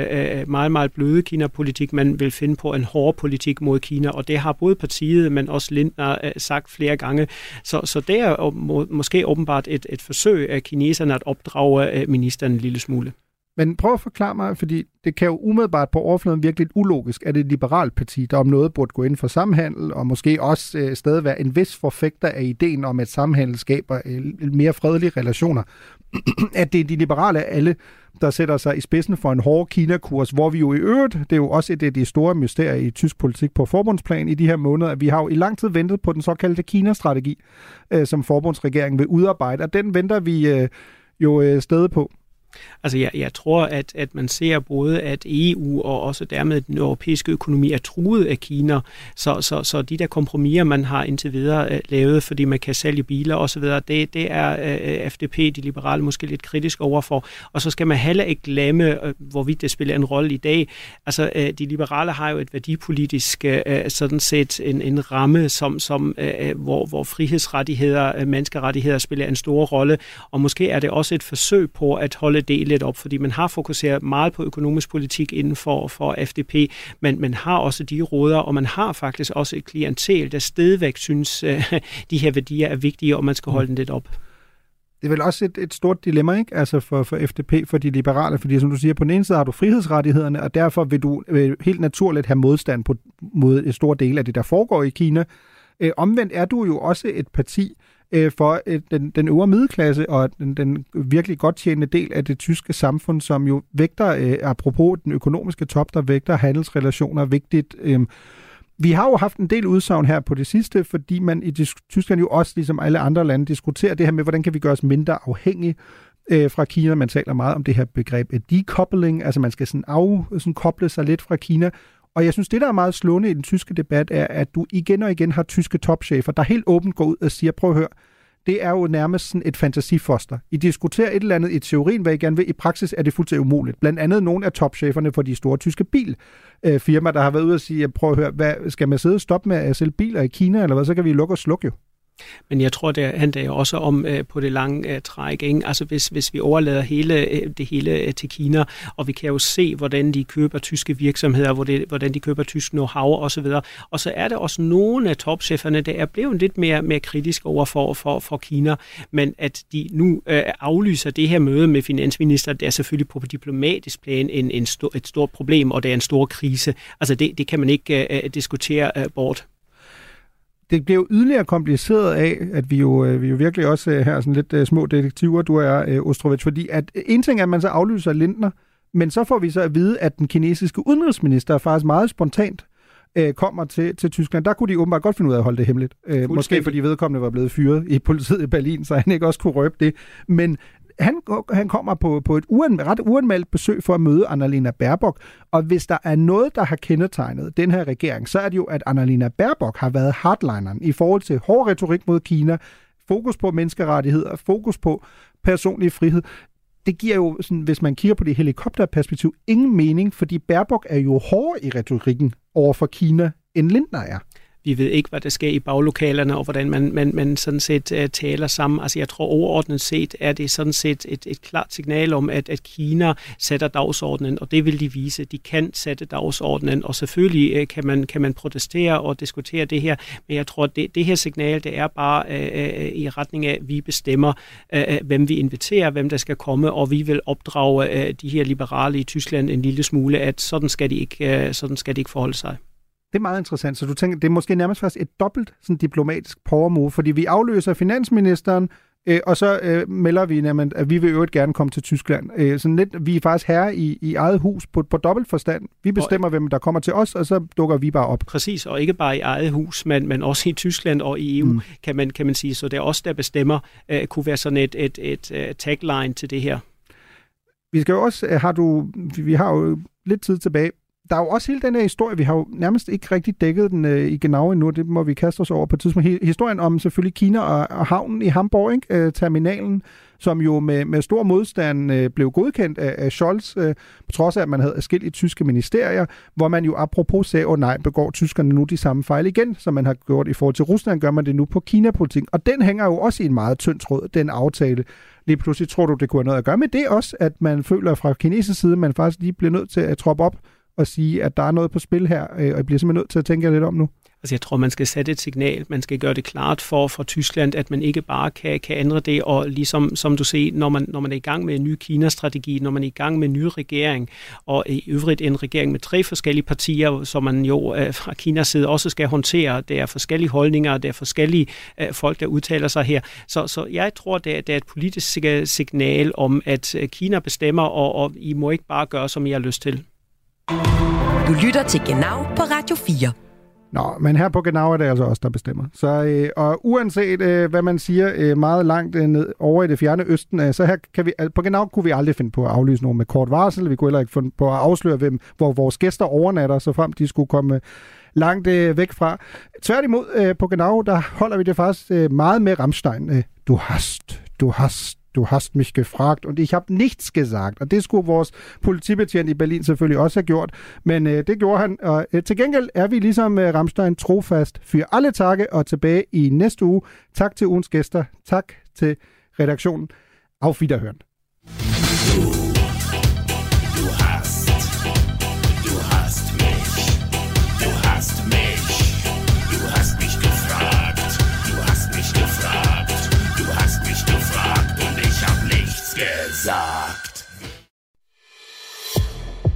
meget, meget bløde Kina-politik, man vil finde på en hård politik mod Kina, og det har både partiet, men også Lindner sagt flere gange. Så, så det er må, måske åbenbart et, et forsøg af kineserne at opdrage ministeren en lille smule. Men prøv at forklare mig, fordi det kan jo umiddelbart på overfladen virkelig ulogisk, at et liberalt parti, der om noget burde gå ind for samhandel, og måske også øh, stadig være en vis forfægter af ideen om, at samhandel skaber øh, mere fredelige relationer, at det er de liberale alle, der sætter sig i spidsen for en hård Kina-kurs, hvor vi jo i øvrigt, det er jo også et af de store mysterier i tysk politik på forbundsplan i de her måneder, at vi har jo i lang tid ventet på den såkaldte Kina-strategi, øh, som forbundsregeringen vil udarbejde, og den venter vi øh, jo øh, stadig på. Altså jeg, jeg tror, at, at man ser både, at EU og også dermed den europæiske økonomi er truet af Kina, så, så, så de der kompromiser, man har indtil videre øh, lavet, fordi man kan sælge biler osv., det, det er øh, uh, FDP, de liberale, måske lidt kritisk overfor. Og så skal man heller ikke glemme, uh, hvorvidt det spiller en rolle i dag. Altså uh, de liberale har jo et værdipolitisk uh, sådan set en, en ramme, som, som uh, hvor, hvor frihedsrettigheder, uh, menneskerettigheder spiller en stor rolle, og måske er det også et forsøg på at holde det lidt op, fordi man har fokuseret meget på økonomisk politik inden for, for FDP, men man har også de råder, og man har faktisk også et klientel, der stedvæk synes, øh, de her værdier er vigtige, og man skal holde den lidt op. Det er vel også et, et stort dilemma, ikke? Altså for, for FDP, for de liberale, fordi som du siger, på den ene side har du frihedsrettighederne, og derfor vil du øh, helt naturligt have modstand på, mod et stort del af det, der foregår i Kina. Øh, omvendt er du jo også et parti, øh, for øh, den, den øvre middelklasse og den, den virkelig godt tjenende del af det tyske samfund, som jo vægter, øh, apropos den økonomiske top, der vægter handelsrelationer vigtigt. Øh, vi har jo haft en del udsagn her på det sidste, fordi man i Tyskland jo også, ligesom alle andre lande, diskuterer det her med, hvordan kan vi gøre os mindre afhængige øh, fra Kina. Man taler meget om det her begreb decoupling, altså man skal sådan afkoble sig lidt fra Kina. Og jeg synes, det, der er meget slående i den tyske debat, er, at du igen og igen har tyske topchefer, der helt åbent går ud og siger, prøv at høre, det er jo nærmest sådan et fantasifoster. I diskuterer et eller andet i teorien, hvad I gerne vil. I praksis er det fuldstændig umuligt. Blandt andet nogle af topcheferne for de store tyske bilfirmaer, øh, der har været ude og sige, prøv at høre, hvad, skal man sidde og stoppe med at sælge biler i Kina, eller hvad, så kan vi lukke og slukke jo. Men jeg tror, det handler jo også om øh, på det lange øh, træk. Ikke? Altså hvis, hvis vi overlader hele, øh, det hele øh, til Kina, og vi kan jo se, hvordan de køber tyske virksomheder, hvor det, hvordan de køber tysk know-how osv. Og så er der også nogle af topcheferne, der er blevet lidt mere, mere kritiske over for, for, for Kina, men at de nu øh, aflyser det her møde med finansminister, det er selvfølgelig på diplomatisk plan en, en stor, et stort problem, og det er en stor krise. Altså det, det kan man ikke øh, øh diskutere øh, bort det bliver jo yderligere kompliceret af, at vi jo, øh, vi jo virkelig også øh, her sådan lidt uh, små detektiver, du er, Ostrovich, fordi at en ting er, at man så aflyser Lindner, men så får vi så at vide, at den kinesiske udenrigsminister faktisk meget spontant kommer til, til Tyskland. Der kunne de åbenbart godt finde ud af at holde det hemmeligt. Måske fordi vedkommende var blevet fyret i politiet i Berlin, så han ikke også kunne røbe det. Men han, han kommer på, på et uan, ret uanmeldt besøg for at møde Annalena Baerbock, og hvis der er noget, der har kendetegnet den her regering, så er det jo, at Annalena Baerbock har været hardlineren i forhold til hård retorik mod Kina, fokus på menneskerettigheder, fokus på personlig frihed. Det giver jo, sådan, hvis man kigger på det helikopterperspektiv, ingen mening, fordi Baerbock er jo hårdere i retorikken over for Kina, end Lindner er. Vi ved ikke, hvad der sker i baglokalerne, og hvordan man, man, man sådan set uh, taler sammen. Altså jeg tror overordnet set er det sådan set et, et klart signal om, at, at Kina sætter dagsordenen, og det vil de vise. De kan sætte dagsordenen, og selvfølgelig uh, kan, man, kan man protestere og diskutere det her, men jeg tror, at det, det her signal, det er bare uh, uh, i retning af, at vi bestemmer, uh, hvem vi inviterer, hvem der skal komme, og vi vil opdrage uh, de her liberale i Tyskland en lille smule, at sådan skal de ikke, uh, sådan skal de ikke forholde sig. Det er meget interessant. Så du tænker, det er måske nærmest først et dobbelt sådan diplomatisk power move, fordi vi afløser finansministeren, øh, og så øh, melder vi, jamen, at vi vil øvrigt gerne komme til Tyskland. Øh, sådan lidt, vi er faktisk herre i, i eget hus på, på dobbelt forstand. Vi bestemmer, og, hvem der kommer til os, og så dukker vi bare op. Præcis, og ikke bare i eget hus, men, men også i Tyskland og i EU, mm. kan, man, kan man sige. Så det er os, der bestemmer, øh, kunne være sådan et, et, et, et tagline til det her. Vi skal jo også, øh, har du, vi har jo lidt tid tilbage der er jo også hele den her historie, vi har jo nærmest ikke rigtig dækket den øh, i genau endnu, det må vi kaste os over på et tidspunkt. Historien om selvfølgelig Kina og, og havnen i Hamburg, ikke? Øh, terminalen, som jo med, med stor modstand øh, blev godkendt af, af Scholz, øh, på trods af, at man havde i tyske ministerier, hvor man jo apropos sagde, åh oh, nej, begår tyskerne nu de samme fejl igen, som man har gjort i forhold til Rusland, gør man det nu på Kina-politik. Og den hænger jo også i en meget tynd tråd, den aftale. Lige pludselig tror du, det kunne have noget at gøre med det også, at man føler fra kinesisk side, at man faktisk lige bliver nødt til at troppe op at sige, at der er noget på spil her, øh, og jeg bliver simpelthen nødt til at tænke lidt om nu. Altså jeg tror, man skal sætte et signal. Man skal gøre det klart for, for Tyskland, at man ikke bare kan, kan ændre det. Og ligesom som du ser, når man, når man er i gang med en ny Kina-strategi, når man er i gang med en ny regering, og i øvrigt en regering med tre forskellige partier, som man jo øh, fra Kinas side også skal håndtere. Der er forskellige holdninger, der er forskellige øh, folk, der udtaler sig her. Så, så jeg tror, det er, det er et politisk signal om, at øh, Kina bestemmer, og, og I må ikke bare gøre, som I har lyst til. Du lytter til Genau på Radio 4. Nå, men her på Genau er det altså os, der bestemmer. Så, øh, og uanset øh, hvad man siger øh, meget langt øh, ned over i det fjerne østen, øh, så her kan vi, på Genau kunne vi aldrig finde på at aflyse nogen med kort varsel. Vi kunne heller ikke finde på at afsløre, hvem, hvor vores gæster overnatter, så frem de skulle komme øh, langt øh, væk fra. Tværtimod øh, på Genau, der holder vi det faktisk øh, meget med Rammstein. Øh, du hast, du hast, du hast mich gefragt, und ich habe nichts gesagt. Og det skulle vores politibetjent i Berlin selvfølgelig også have gjort, men øh, det gjorde han. Og øh, til gengæld er vi ligesom øh, Ramstein trofast for alle takke og tilbage i næste uge. Tak til ugens gæster. Tak til redaktionen. Auf Wiederhören.